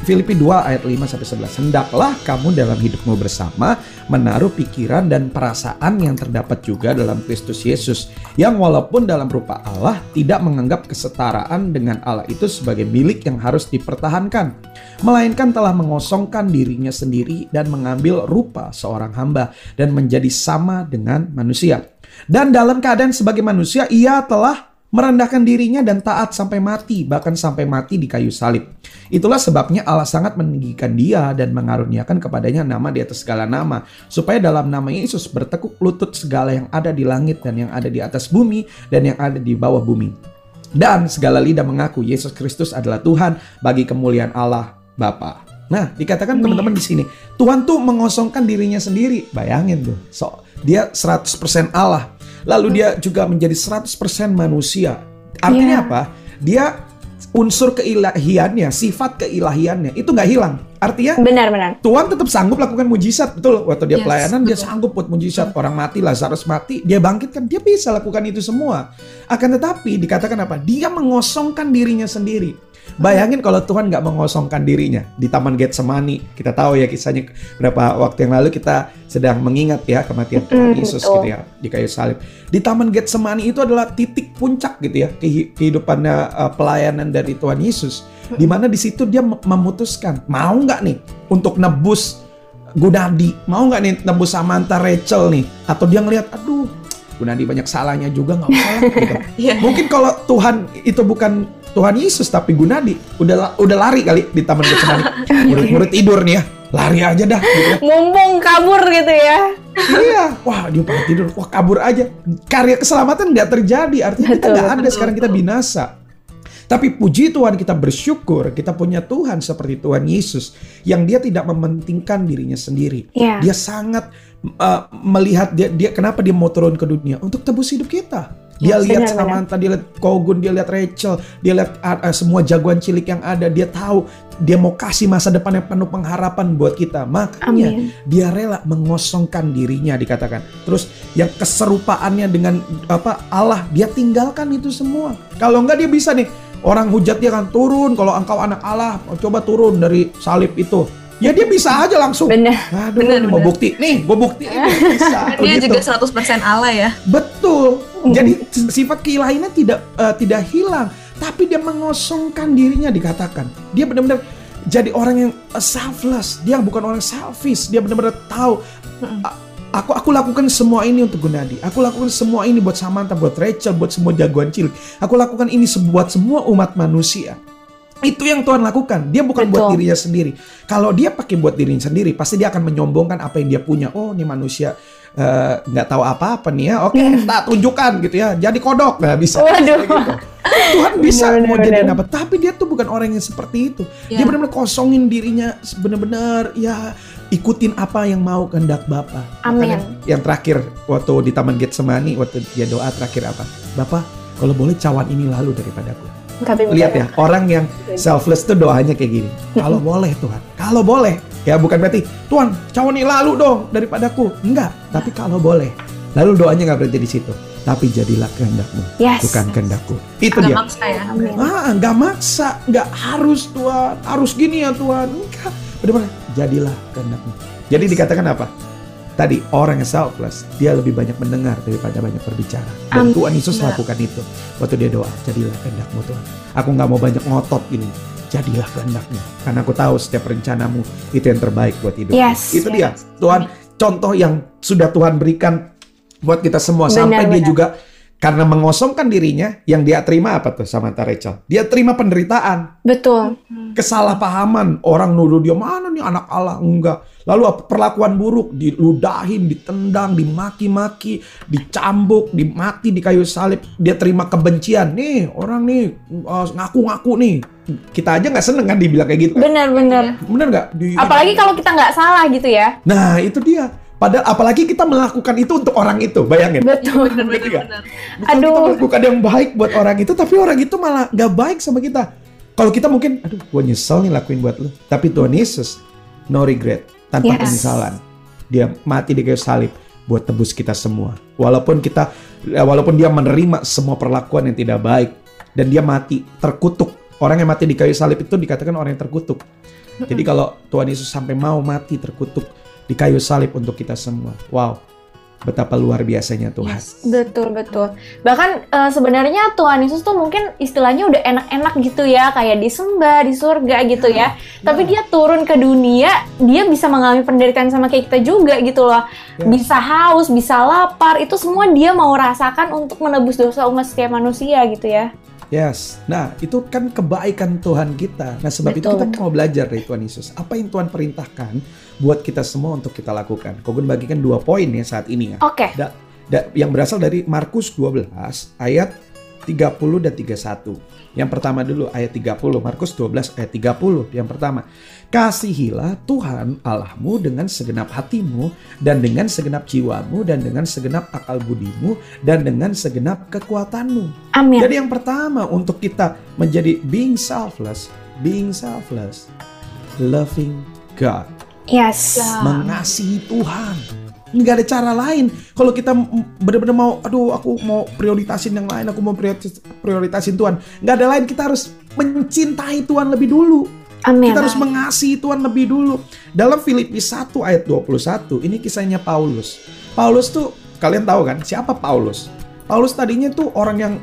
E: Filipi 2 ayat 5 sampai 11. Hendaklah kamu dalam hidupmu bersama menaruh pikiran dan perasaan yang terdapat juga dalam Kristus Yesus, yang walaupun dalam rupa Allah tidak menganggap kesetaraan dengan Allah itu sebagai milik yang harus dipertahankan, melainkan telah mengosongkan dirinya sendiri dan mengambil rupa seorang hamba dan menjadi sama dengan manusia. Dan dalam keadaan sebagai manusia ia telah merendahkan dirinya dan taat sampai mati, bahkan sampai mati di kayu salib. Itulah sebabnya Allah sangat meninggikan dia dan mengaruniakan kepadanya nama di atas segala nama, supaya dalam nama Yesus bertekuk lutut segala yang ada di langit dan yang ada di atas bumi dan yang ada di bawah bumi. Dan segala lidah mengaku Yesus Kristus adalah Tuhan bagi kemuliaan Allah Bapa. Nah, dikatakan teman-teman di sini, Tuhan tuh mengosongkan dirinya sendiri. Bayangin tuh, so, dia 100% Allah. Lalu dia juga menjadi 100% manusia. Artinya
B: Iya.
E: apa? Dia unsur keilahiannya, sifat keilahiannya itu nggak hilang. Artinya
B: Benar-benar.
E: Tuhan tetap sanggup lakukan mujizat, betul. Waktu dia
C: Yes,
E: pelayanan dia
C: betul.
E: sanggup buat mujizat. Orang mati, Lazarus mati, dia bangkitkan, dia bisa lakukan itu semua. Akan tetapi dikatakan apa? Dia mengosongkan dirinya sendiri. Bayangin kalau Tuhan nggak mengosongkan dirinya di Taman Getsemani. Kita tahu ya kisahnya berapa waktu yang lalu kita sedang mengingat ya kematian Tuhan Yesus gitu ya di kayu salib. Di Taman Getsemani itu adalah titik puncak gitu ya kehi- kehidupannya uh, pelayanan dari Tuhan Yesus. Di mana di situ dia mem- memutuskan mau nggak nih untuk nebus Gunadi, mau nggak nih nebus Samantha Rachel nih? Atau dia ngelihat, aduh Gunadi banyak salahnya juga nggak usah lah gitu. [LAUGHS]
C: Iya.
E: Mungkin kalau Tuhan itu bukan Tuhan Yesus tapi Gunadi udah udah lari kali di taman Getsemani. [LAUGHS] Murid-murid tidur nih ya, lari aja dah. Gitu ya.
B: Mumpung kabur gitu ya.
E: iya, wah dia pada tidur, wah kabur aja. Karya keselamatan nggak terjadi, artinya kita
B: Betul,
E: nggak ada
C: betul,
E: sekarang kita binasa. Tapi puji Tuhan kita bersyukur kita punya Tuhan seperti Tuhan Yesus yang dia tidak mementingkan dirinya sendiri.
B: Iya.
E: Dia sangat uh, melihat dia, dia kenapa dia mau turun ke dunia untuk tebus hidup kita. Dia
B: Yes,
E: lihat. Samantha, dia lihat Kogun, dia lihat Rachel, dia lihat uh, semua jagoan cilik yang ada. Dia tahu dia mau kasih masa depan yang penuh pengharapan buat kita. Makanya
B: Amin.
E: dia rela mengosongkan dirinya dikatakan. Terus yang keserupaannya dengan apa Allah, dia tinggalkan itu semua. Kalau enggak dia bisa nih orang hujat dia kan turun kalau engkau anak Allah, coba turun dari salib itu. Ya dia bisa aja langsung.
B: Benar.
E: Aduh,
C: Benar,
E: mau bukti. Nih, gue buktiin [LAUGHS] bisa.
C: Dia
E: Begitu.
C: juga 100% Allah ya.
E: Betul. Jadi sifat keilahiannya tidak eh, tidak hilang, tapi dia mengosongkan dirinya dikatakan. Dia benar-benar jadi orang yang selfless. Dia bukan orang selfish. Dia benar-benar tahu Aku aku lakukan semua ini untuk Gunadi. Aku lakukan semua ini buat Samantha, buat Rachel, buat semua jagoan cilik. Aku lakukan ini buat semua umat manusia. Itu yang Tuhan lakukan. Dia bukan buat
B: Betul.
E: dirinya sendiri. Kalau dia pakai buat dirinya sendiri, pasti dia akan menyombongkan apa yang dia punya. Oh, ini manusia eh, nggak tahu apa-apa nih ya. Oke, tak tunjukkan gitu ya. Jadi kodok nggak bisa.
B: Waduh.
E: Gitu. Tuhan [LAUGHS] bisa
B: Bener,
E: mau
B: bener,
E: jadi apa? Tapi dia tuh bukan orang yang seperti itu.
C: Ya.
E: Dia benar-benar kosongin dirinya benar-benar ya ikutin apa yang mau kehendak Bapa.
B: Amin.
E: Makanya Yang terakhir waktu di Taman Getsemani waktu dia doa terakhir apa? Bapak, kalau boleh cawan ini lalu daripadaku. Lihat ya, orang yang selfless tuh doanya kayak gini. Kalau boleh Tuhan, kalau boleh. Ya bukan berarti Tuhan, cawan ini lalu dong daripadaku. Enggak, tapi kalau boleh. Lalu doanya nggak berhenti di situ. Tapi jadilah kehendakmu,
B: Yes.
E: bukan kehendakku. Itu
C: Nggak
E: dia.
C: maksa ya.
B: Amin.
E: Ah, nggak maksa, nggak harus Tuhan, harus gini ya Tuhan. Enggak, benar-benar jadilah kehendakmu. Jadi dikatakan apa? Tadi orang yang selfless, dia lebih banyak mendengar daripada banyak berbicara. Dan
B: Amin.
E: Tuhan Yesus lakukan itu. Waktu dia doa, jadilah kehendakmu Tuhan. Aku nggak mau banyak ngotot gini. Jadilah kehendakmu. Karena aku tahu setiap rencanamu itu yang terbaik buat hidup.
B: Yes,
E: Itu dia. Tuhan, contoh yang sudah Tuhan berikan buat kita semua.
B: Benar,
E: Sampai dia
B: benar.
E: juga karena mengosongkan dirinya, yang dia terima apa tuh sama Rachel? Dia terima penderitaan.
B: Betul.
E: kesalahpahaman. Orang nuduh dia mana nih anak Allah? Enggak. Lalu apa? Perlakuan buruk. Diludahin ditendang dimaki-maki dicambuk dimati di kayu salib. Dia terima kebencian. Nih orang nih uh, ngaku-ngaku nih. Kita aja nggak seneng kan dibilang kayak gitu
B: Benar-benar.
E: bener nggak? Di-
B: Apalagi kalau kita nggak salah gitu ya.
E: nah itu dia padahal apalagi kita melakukan itu untuk orang itu bayangin
B: Betul.
E: Nggak?
C: bener.
E: Bukan
B: Aduh.
E: kita melakukan yang baik buat orang itu, tapi orang itu malah gak baik sama kita. Kalau kita mungkin, aduh, gue nyesel nih lakuin buat lu. Tapi Tuhan Yesus, no regret, tanpa
B: Yes.
E: penyesalan. Dia mati di kayu salib buat tebus kita semua. Walaupun kita, ya, walaupun dia menerima semua perlakuan yang tidak baik, dan dia mati terkutuk. Orang yang mati di kayu salib itu dikatakan orang yang terkutuk. Jadi kalau Tuhan Yesus sampai mau mati terkutuk di kayu salib untuk kita semua, wow, betapa luar biasanya Tuhan.
C: Yes.
B: Betul betul. Bahkan eh, sebenarnya Tuhan Yesus tuh mungkin istilahnya udah enak-enak gitu ya, kayak disembah di surga gitu ya. Tapi dia turun ke dunia, dia bisa mengalami penderitaan sama kayak kita juga gitu loh.
E: Ya.
B: Bisa haus, bisa lapar, itu semua dia mau rasakan untuk menebus dosa umat setiap manusia gitu ya.
E: Yes. Nah, itu kan kebaikan Tuhan kita. Nah, sebab itu
B: Betul,
E: kita
B: betul.
E: mau belajar dari Tuhan Yesus. Apa yang Tuhan perintahkan buat kita semua untuk kita lakukan. Kau bagikan dua poin ya saat ini ya.
B: Oke.
E: Da- da- yang berasal dari Markus 12 ayat 30 dan 31. Yang pertama dulu ayat 30, Markus 12 ayat 30. Yang pertama, kasihilah Tuhan Allahmu dengan segenap hatimu dan dengan segenap jiwamu dan dengan segenap akal budimu dan dengan segenap kekuatanmu.
B: Amin.
E: Jadi yang pertama untuk kita menjadi being selfless, being selfless, loving God,
B: Yes.
C: Ya.
E: mengasihi Tuhan. Nggak ada cara lain. Kalau kita benar-benar mau, aduh aku mau prioritasin yang lain, aku mau prioritas- prioritasin Tuhan. Nggak ada lain, kita harus mencintai Tuhan lebih dulu.
B: Amin.
E: Kita harus mengasihi Tuhan lebih dulu. Dalam Filipi 1 ayat 21, ini kisahnya Paulus. Paulus tuh, kalian tahu kan, siapa Paulus? Paulus tadinya tuh orang yang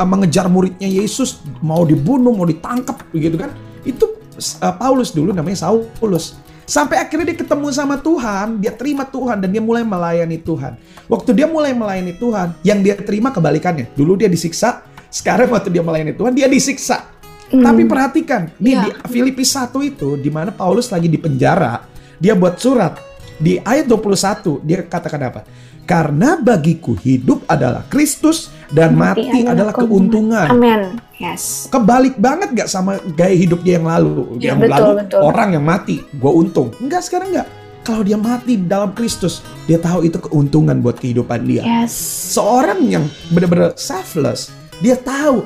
E: mengejar muridnya Yesus, mau dibunuh, mau ditangkap, begitu kan. Itu uh, Paulus dulu namanya Saulus. Sampai akhirnya dia ketemu sama Tuhan, dia terima Tuhan dan dia mulai melayani Tuhan. Waktu dia mulai melayani Tuhan, yang dia terima kebalikannya. Dulu dia disiksa, sekarang waktu dia melayani Tuhan, dia disiksa. Tapi perhatikan, nih
C: Iya.
E: di Filipi 1 itu di mana Paulus lagi di penjara, dia buat surat di ayat 21 dia katakan apa? Karena bagiku hidup adalah Kristus dan mati, adalah keuntungan.
B: Amin. Yes.
E: Kebalik banget gak sama gaya hidup dia yang lalu?
C: Iya,
E: yang
B: betul,
E: lalu
B: betul.
E: orang yang mati, gue untung. Enggak sekarang enggak. Kalau dia mati dalam Kristus, dia tahu itu keuntungan buat kehidupan dia
B: Yes.
E: seorang yang benar-benar selfless, dia tahu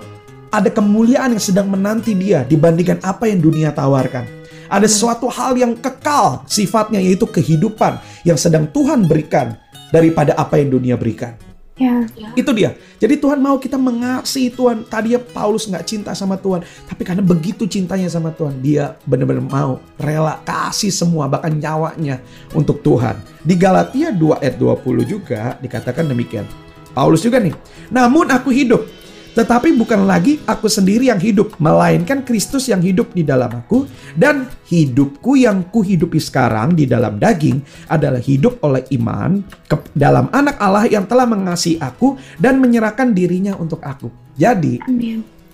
E: ada kemuliaan yang sedang menanti dia dibandingkan apa yang dunia tawarkan. Ada suatu hal yang kekal sifatnya yaitu kehidupan yang sedang Tuhan berikan daripada apa yang dunia berikan.
B: Ya.
E: Itu dia. Jadi Tuhan mau kita mengasihi Tuhan. Tadinya Paulus nggak cinta sama Tuhan, tapi karena begitu cintanya sama Tuhan, dia benar-benar mau rela kasih semua bahkan nyawanya untuk Tuhan. Di Galatia 2 ayat 20 juga dikatakan demikian. Paulus juga nih. Namun aku hidup, Tetapi bukan lagi aku sendiri yang hidup, melainkan Kristus yang hidup di dalam aku dan hidupku yang kuhidupi sekarang di dalam daging adalah hidup oleh iman ke dalam anak Allah yang telah mengasihi aku dan menyerahkan dirinya untuk aku. Jadi,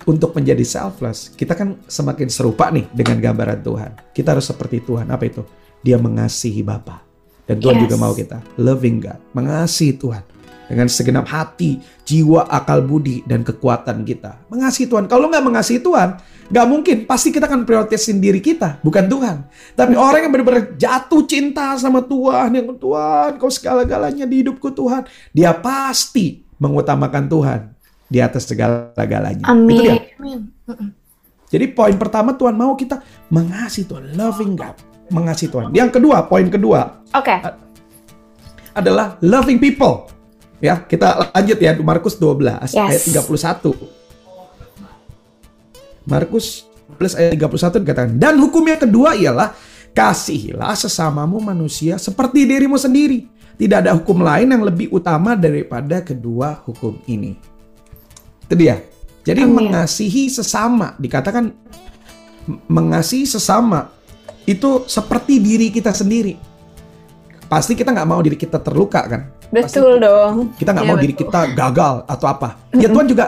E: untuk menjadi selfless, kita kan semakin serupa nih dengan gambaran Tuhan. Kita harus seperti Tuhan. Apa itu? Dia mengasihi Bapa. Dan Tuhan
B: Yes.
E: juga mau kita loving God, mengasihi Tuhan dengan segenap hati, jiwa, akal budi, dan kekuatan kita. Mengasihi Tuhan. Kalau nggak mengasihi Tuhan, nggak mungkin. Pasti kita akan prioritasin diri kita, bukan Tuhan. Tapi orang yang benar-benar jatuh cinta sama Tuhan, yang Tuhan, kau segala-galanya di hidupku Tuhan, dia pasti mengutamakan Tuhan di atas segala-galanya. Itu dia.
B: Amin.
E: Jadi poin pertama Tuhan mau kita mengasihi Tuhan, loving God, mengasihi Tuhan. Yang kedua, poin kedua
B: Oke.
E: adalah loving people. Ya, kita lanjut ya Markus 12
B: Yes.
E: ayat 31. Markus 12 ayat 31 dikatakan, "Dan hukum yang kedua ialah kasihilah sesamamu manusia seperti dirimu sendiri. Tidak ada hukum lain yang lebih utama daripada kedua hukum ini." Itu dia. Jadi
B: Amin.
E: mengasihi sesama dikatakan mengasihi sesama itu seperti diri kita sendiri. Pasti kita nggak mau diri kita terluka kan?
B: Betul dong.
E: Kita nggak
C: Iya,
E: mau diri
C: betul.
E: kita gagal atau apa. [LAUGHS] Ya Tuhan juga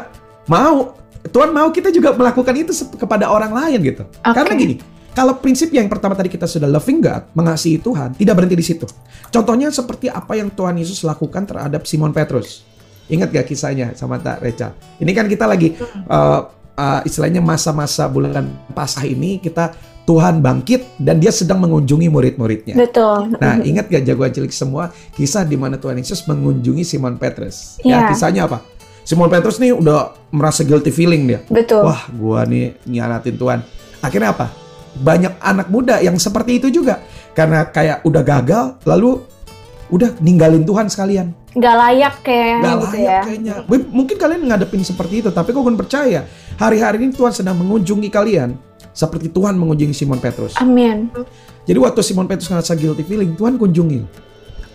E: mau. Tuhan mau kita juga melakukan itu kepada orang lain gitu. Karena gini, kalau prinsip yang pertama tadi kita sudah loving God, mengasihi Tuhan, tidak berhenti di situ. Contohnya seperti apa yang Tuhan Yesus lakukan terhadap Simon Petrus. Ingat gak kisahnya sama Tak Reca? Ini kan kita lagi uh, uh, istilahnya masa-masa bulan Pasah ini kita Tuhan bangkit dan dia sedang mengunjungi murid-muridnya.
B: Betul.
E: Nah, ingat gak jagoan cilik semua kisah di mana Tuhan Yesus mengunjungi Simon Petrus? Ya,
B: Iya.
E: kisahnya apa? Simon Petrus nih udah merasa guilty feeling dia.
B: Betul.
E: Wah, gua nih nyianatin Tuhan. Akhirnya apa? Banyak anak muda yang seperti itu juga. Karena kayak udah gagal, lalu udah ninggalin Tuhan sekalian.
B: Gak layak kayaknya
E: Gak
B: gitu
E: layak
B: ya.
E: kayaknya. Mungkin kalian ngadepin seperti itu, tapi kau pun percaya. Hari-hari ini Tuhan sedang mengunjungi kalian. Seperti Tuhan mengunjungi Simon Petrus.
B: Amin.
E: Jadi waktu Simon Petrus ngerasa guilty feeling, Tuhan kunjungi.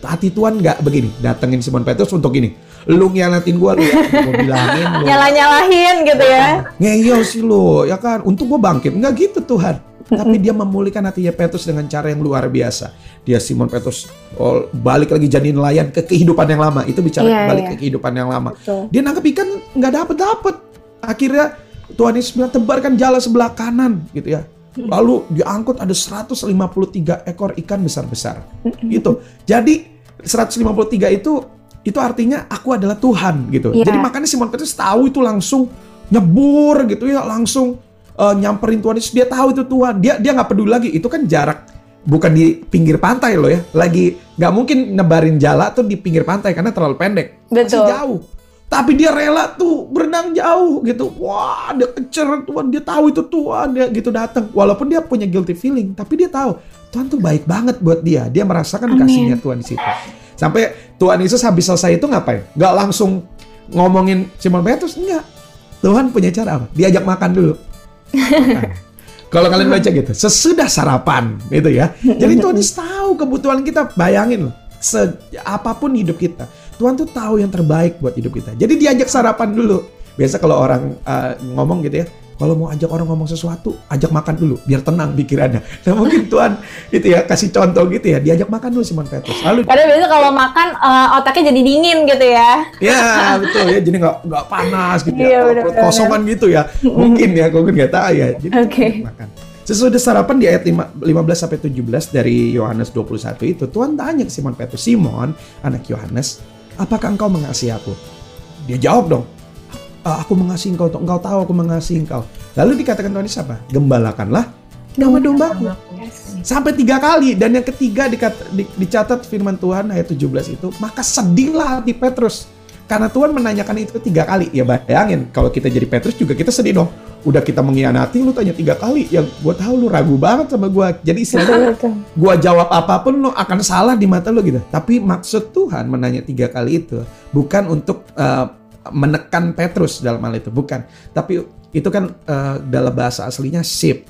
E: Hati Tuhan nggak begini, datengin Simon Petrus untuk ini. Lu ngianatin gua lu, ya. gua bilangin lu.
B: Nyalah-nyalahin gitu ya.
E: Ngeyel sih lu, ya kan? Untuk gua bangkit. Nggak gitu Tuhan. Tapi dia memulihkan hatinya Petrus dengan cara yang luar biasa. Dia Simon Petrus oh, balik lagi jadi nelayan ke kehidupan yang lama. Itu bicara
B: Iya,
E: balik
B: iya.
E: ke kehidupan yang lama.
B: Betul.
E: Dia nangkep ikan nggak dapet dapet. Akhirnya Tuhan Yesus bilang tebarkan jala sebelah kanan gitu ya. Lalu diangkut ada 153 ekor ikan besar-besar. Gitu. Jadi 153 itu itu artinya aku adalah Tuhan gitu.
B: Iya.
E: Jadi makanya Simon Petrus tahu itu langsung nyebur gitu ya, langsung eh, nyamperin Tuhan Yesus. Dia tahu itu Tuhan. Dia dia nggak peduli lagi. Itu kan jarak bukan di pinggir pantai loh ya. Lagi nggak mungkin nebarin jala tuh di pinggir pantai karena terlalu pendek. Masih
B: Betul.
E: jauh. Tapi dia rela tuh berenang jauh gitu. Wah, dia kecer Tuhan. Dia tahu itu Tuhan. Dia gitu datang. Walaupun dia punya guilty feeling, tapi dia tahu Tuhan tuh baik banget buat dia. Dia merasakan
B: Amin.
E: kasihnya Tuhan di situ. Sampai Tuhan Yesus habis selesai itu ngapain? Gak langsung ngomongin Simon Petrus, enggak. Tuhan punya cara apa? Diajak makan dulu. Makan. [LAUGHS] Kalau kalian baca gitu, sesudah sarapan gitu ya. Jadi Tuhan Yesus tahu kebutuhan kita. Bayangin loh, se apa pun hidup kita, Tuhan tuh tahu yang terbaik buat hidup kita. Jadi diajak sarapan dulu. Biasa kalau orang uh, ngomong gitu ya, kalau mau ajak orang ngomong sesuatu, ajak makan dulu biar tenang pikirannya. [LAUGHS] Nah mungkin Tuhan itu ya kasih contoh gitu ya, diajak makan dulu Simon Petrus. Lalu
B: Karena biasa kalau makan eh, otaknya jadi dingin gitu ya.
E: Ya betul ya, jadi nggak nggak panas gitu
B: Iya,
E: ya, perut kosongan gitu ya, mungkin ya, kan nggak tahu ya. Jadi
B: Oke.
E: makan. Sesudah sarapan di ayat lima- 15 sampai 17 dari Yohanes 21 itu Tuhan tanya ke Simon Petrus, Simon anak Yohanes, apakah engkau mengasihi aku? Dia jawab dong, "Ah, aku mengasihi engkau, engkau tahu aku mengasihi engkau. Lalu dikatakan Tuhan Yesus apa? Gembalakanlah domba-dombaku. Sampai tiga kali dan yang ketiga dikat- di- dicatat firman Tuhan ayat 17 itu maka sedihlah hati Petrus karena Tuhan menanyakan itu tiga kali. Ya bayangin kalau kita jadi Petrus juga kita sedih dong. Udah kita mengkhianati lu tanya tiga kali. Yang gue tahu lu ragu banget sama gue jadi istilahnya gue jawab apa pun lu akan salah di mata lu gitu. Tapi maksud Tuhan menanya tiga kali itu bukan untuk eh, menekan Petrus dalam hal itu. Bukan. Tapi itu kan eh, dalam bahasa aslinya sheep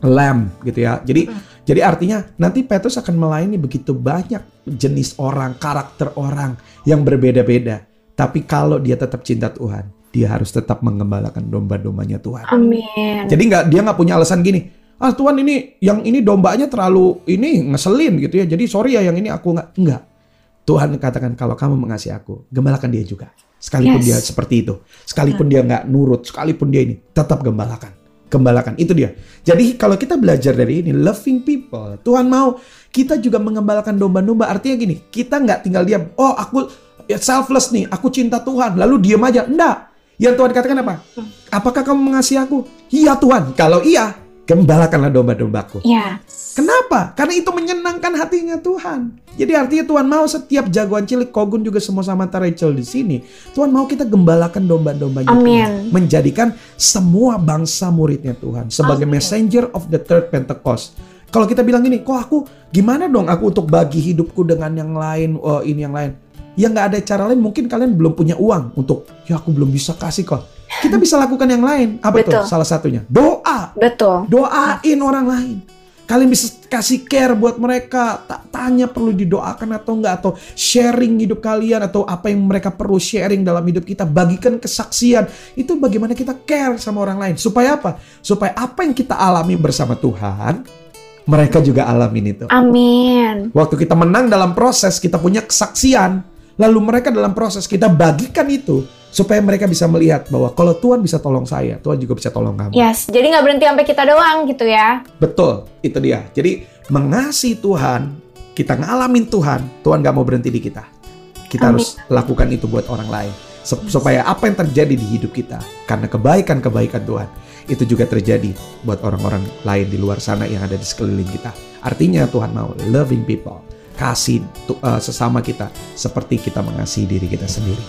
E: lamb gitu ya. Jadi jadi artinya nanti Petrus akan melayani begitu banyak jenis orang karakter orang yang berbeda-beda Tapi kalau dia tetap cinta Tuhan, dia harus tetap mengembalakan domba-dombanya Tuhan.
B: Amin.
E: Jadi nggak dia nggak punya alasan gini. Ah Tuhan ini yang ini dombanya terlalu ini ngeselin gitu ya. Jadi sorry ya yang ini aku nggak enggak. Tuhan katakan kalau kamu mengasihi aku, gembalakan dia juga. Sekalipun
B: Yes.
E: dia seperti itu, sekalipun dia nggak nurut, sekalipun dia ini, tetap gembalakan. Gembalakan itu dia. Jadi kalau kita belajar dari ini, loving people, Tuhan mau kita juga mengembalakan domba-domba. Artinya gini, kita nggak tinggal diam. Oh aku selfless nih, aku cinta Tuhan, lalu diam aja. Enggak. Yang Tuhan katakan apa? Apakah kamu mengasihi aku? Iya Tuhan. Kalau iya, gembalakanlah domba-dombaku.
B: Ya.
E: Kenapa? Karena itu menyenangkan hatinya Tuhan. Jadi artinya Tuhan mau setiap jagoan cilik, Kogun juga semua sama Rachel di sini. Tuhan mau kita gembalakan domba-dombanya
B: Amin.
E: Tuhan. Menjadikan semua bangsa muridnya Tuhan. Sebagai messenger of the third Pentecost. Kalau kita bilang gini, kok aku gimana dong aku untuk bagi hidupku dengan yang lain, oh ini yang lain. Ya nggak ada cara lain, mungkin kalian belum punya uang untuk, ya aku belum bisa kasih kok. Kita bisa lakukan yang lain. Apa
B: Betul.
E: tuh? Salah satunya. Doa.
B: Betul.
E: Doain orang lain. Kalian bisa kasih care buat mereka. Tak tanya perlu didoakan atau enggak atau sharing hidup kalian atau apa yang mereka perlu sharing dalam hidup kita. Bagikan kesaksian. Itu bagaimana kita care sama orang lain. Supaya apa? Supaya apa yang kita alami bersama Tuhan, mereka juga alamin itu.
B: Amin.
E: Waktu kita menang dalam proses, kita punya kesaksian. Lalu mereka dalam proses, kita bagikan itu. Supaya mereka bisa melihat bahwa kalau Tuhan bisa tolong saya, Tuhan juga bisa tolong kamu.
B: Yes. Jadi nggak berhenti sampai kita doang gitu ya.
E: Betul, itu dia. Jadi mengasihi Tuhan, kita ngalamin Tuhan, Tuhan gak mau berhenti di kita. Kita
B: Amin.
E: harus lakukan itu buat orang lain. Sup- Supaya apa yang terjadi di hidup kita, karena kebaikan-kebaikan Tuhan, itu juga terjadi buat orang-orang lain di luar sana yang ada di sekeliling kita. Artinya Tuhan mau loving people, kasih uh, sesama kita seperti kita mengasihi diri kita sendiri.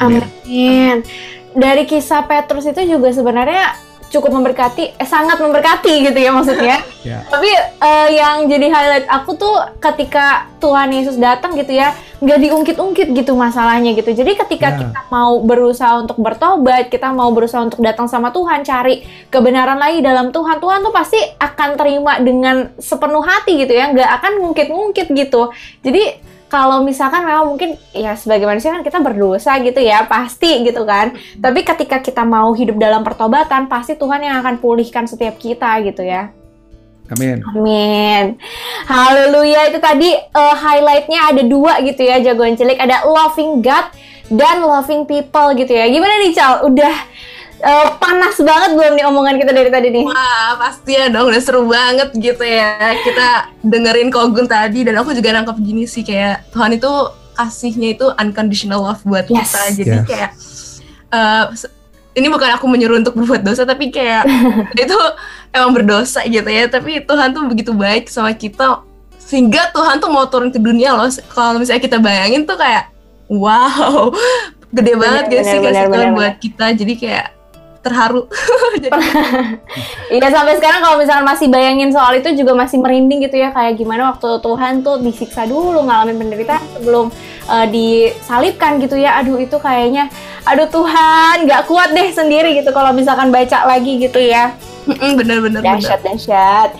B: Amin. Dari kisah Petrus itu juga sebenarnya cukup memberkati, eh, sangat memberkati gitu ya maksudnya. [LAUGHS]
E: Ya.
B: Tapi eh, yang jadi highlight aku tuh ketika Tuhan Yesus datang gitu ya, nggak diungkit-ungkit gitu masalahnya gitu. Jadi ketika
E: Ya.
B: kita mau berusaha untuk bertobat, kita mau berusaha untuk datang sama Tuhan, cari kebenaran lagi dalam Tuhan, Tuhan tuh pasti akan terima dengan sepenuh hati gitu ya, nggak akan ngungkit-ngungkit gitu. Jadi kalau misalkan memang mungkin ya sebagai manusia kan kita berdosa gitu ya pasti gitu kan tapi ketika kita mau hidup dalam pertobatan pasti Tuhan yang akan pulihkan setiap kita gitu ya
E: Amin.
B: Amin. Haleluya itu tadi eh, highlightnya ada dua gitu ya jagoan cilik ada loving God dan loving people gitu ya. Gimana nih Cal? Udah eh, panas banget belum nih omongan kita dari tadi nih?
C: Wah, pasti ya dong, udah seru banget gitu ya. Kita dengerin Kogun tadi dan aku juga nangkep gini sih kayak Tuhan itu kasihnya itu unconditional love buat
B: Yes.
C: kita. Jadi
E: Yes.
C: kayak eh, se- ini bukan aku menyuruh untuk berbuat dosa tapi kayak [LAUGHS] itu emang berdosa gitu ya. Tapi Tuhan tuh begitu baik sama kita sehingga Tuhan tuh mau turun ke dunia loh. Kalau misalnya kita bayangin tuh kayak wow, [LAUGHS] gede banget
B: Benar,
C: gak sih
B: benar,
C: kasih Tuhan buat kita. Jadi kayak terharu. [LAUGHS] Jadi [LAUGHS]
B: Iya sampai sekarang kalau misalkan masih bayangin soal itu juga masih merinding gitu ya kayak gimana waktu Tuhan tuh disiksa dulu ngalamin penderitaan sebelum eh, disalibkan gitu ya. Aduh itu kayaknya aduh Tuhan nggak kuat deh sendiri gitu kalau misalkan baca lagi gitu ya.
C: Bener-bener bener.
B: Dahsyat, dahsyat.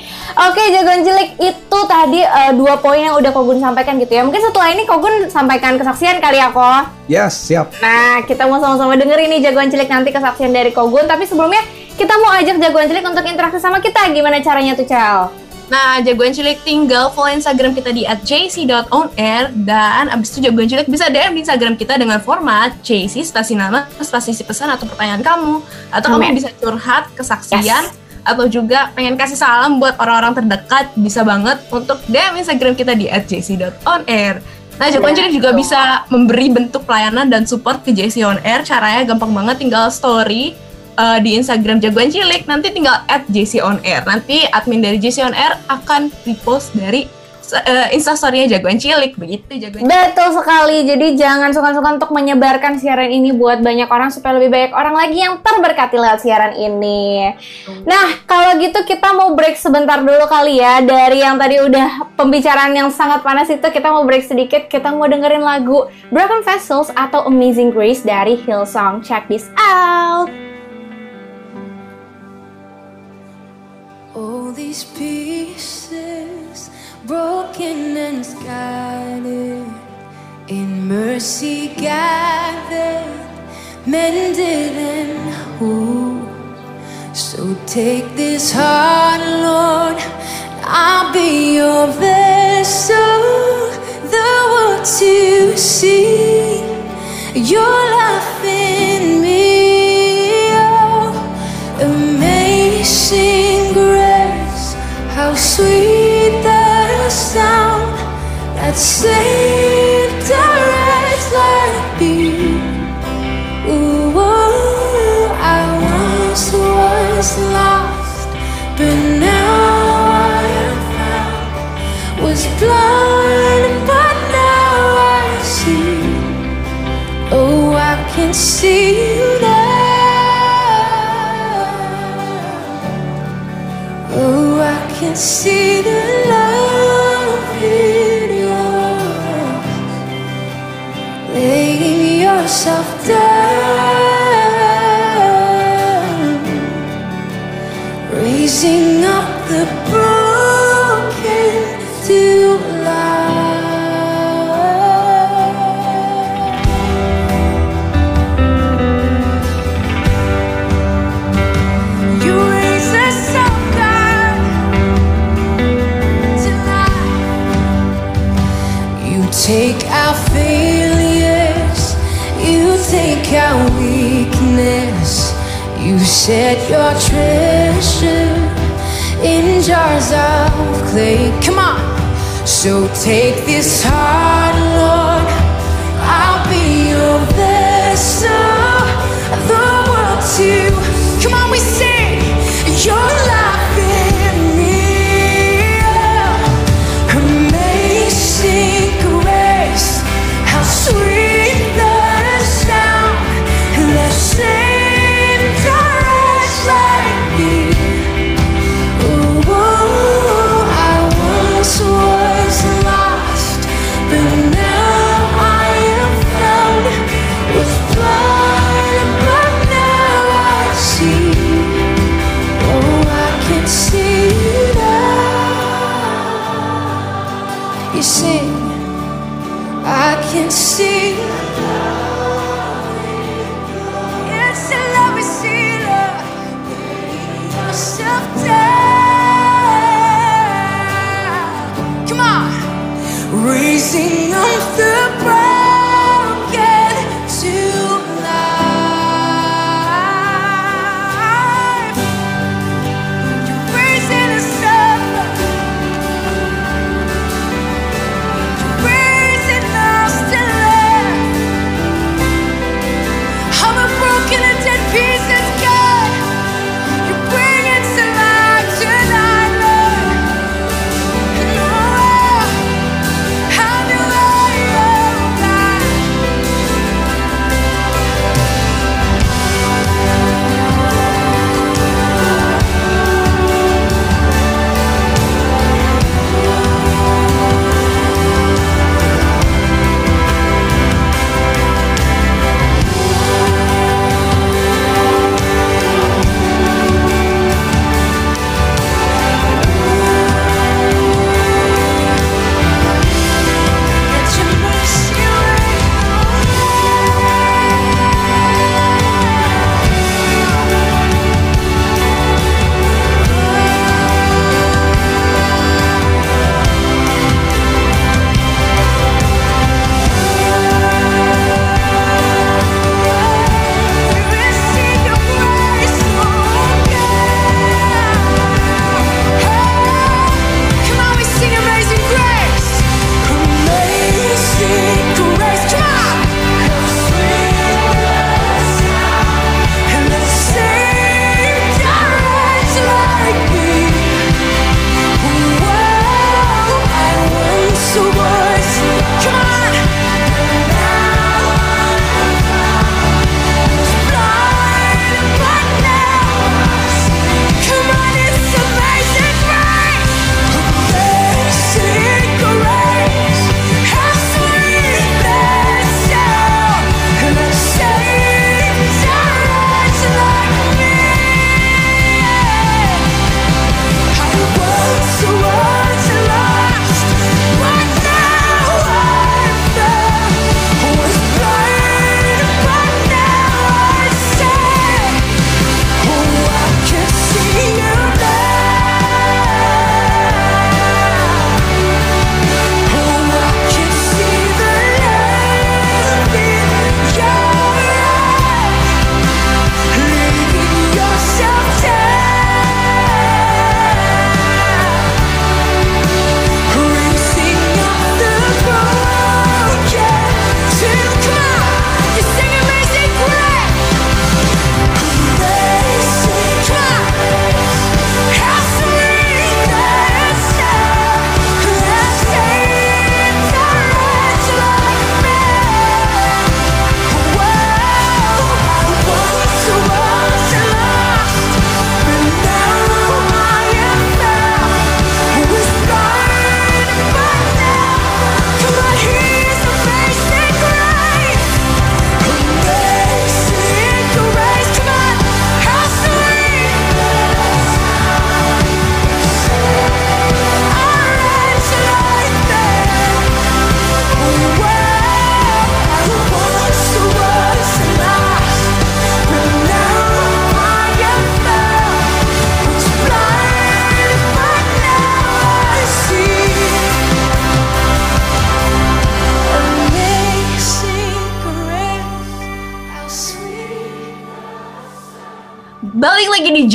B: Oke, jagoan cilik itu tadi eh, dua poin yang udah Kogun sampaikan gitu ya. Mungkin setelah ini Kogun sampaikan kesaksian kali ya, Ko.
E: Yes, siap.
B: Nah, kita mau sama-sama dengerin nih jagoan cilik nanti kesaksian dari Kogun. Tapi sebelumnya kita mau ajak jagoan cilik untuk interaksi sama kita. Gimana caranya tuh, Cal?
C: Nah, jagoan cilik tinggal follow Instagram kita di @jc.onair dan abis itu jagoan cilik bisa DM di Instagram kita dengan format JC stasi nama, stasi pesan atau pertanyaan kamu atau
B: Amin.
C: kamu bisa curhat kesaksian
B: Yes.
C: Atau juga pengen kasih salam buat orang-orang terdekat bisa banget untuk DM Instagram kita di @jc.onair. Nah, jagoan cilik juga bisa memberi bentuk pelayanan dan support ke JC on Air. Caranya gampang banget, tinggal story uh, di Instagram jagoan cilik nanti tinggal at JC on air nanti admin dari JC on air akan repost dari uh, instastorynya jagoan cilik begitu jagoan cilik.
B: Betul sekali. Jadi jangan suka-suka untuk menyebarkan siaran ini buat banyak orang supaya lebih banyak orang lagi yang terberkati lewat siaran ini. Nah, kalau gitu kita mau break sebentar dulu kali ya dari yang tadi udah pembicaraan yang sangat panas itu kita mau break sedikit. Kita mau dengerin lagu Broken Vessels atau Amazing Grace dari Hillsong. Check this out.
G: All these pieces broken and scattered in mercy gathered, mended and whole. So take this heart, Lord, I'll be your vessel, the world to see your life in me. Oh, amazing grace, how sweet that oh, I once was lost, but now I am found. Was blind, but now I see. Oh, I can see you now. Oh, I can see the love take our failures, you take our weakness, you set your treasure in jars of clay. Come on, so take this heart, Lord. I'll be your vessel,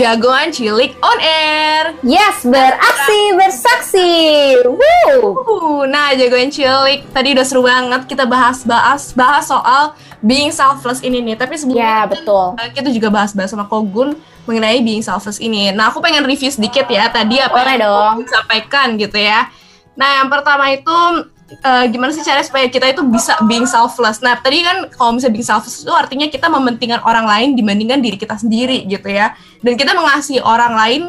C: Jagoan Cilik On Air.
B: Yes, beraksi bersaksi. Woo.
C: Uh, nah, Jagoan Cilik tadi udah seru banget kita bahas-bahas bahas soal being selfless ini nih. Tapi sebelumnya
B: Ya, betul.
C: Kita juga bahas-bahas sama Kogun mengenai being selfless ini. Nah, aku pengen review sedikit ya tadi apa
B: Boleh
C: yang
B: dong.
C: Kogun sampaikan gitu ya. Nah, yang pertama itu uh, gimana sih cara supaya kita itu bisa being selfless. Nah, tadi kan kalau misalnya being selfless itu artinya kita mementingkan orang lain dibandingkan diri kita sendiri gitu ya. Dan kita mengasihi orang lain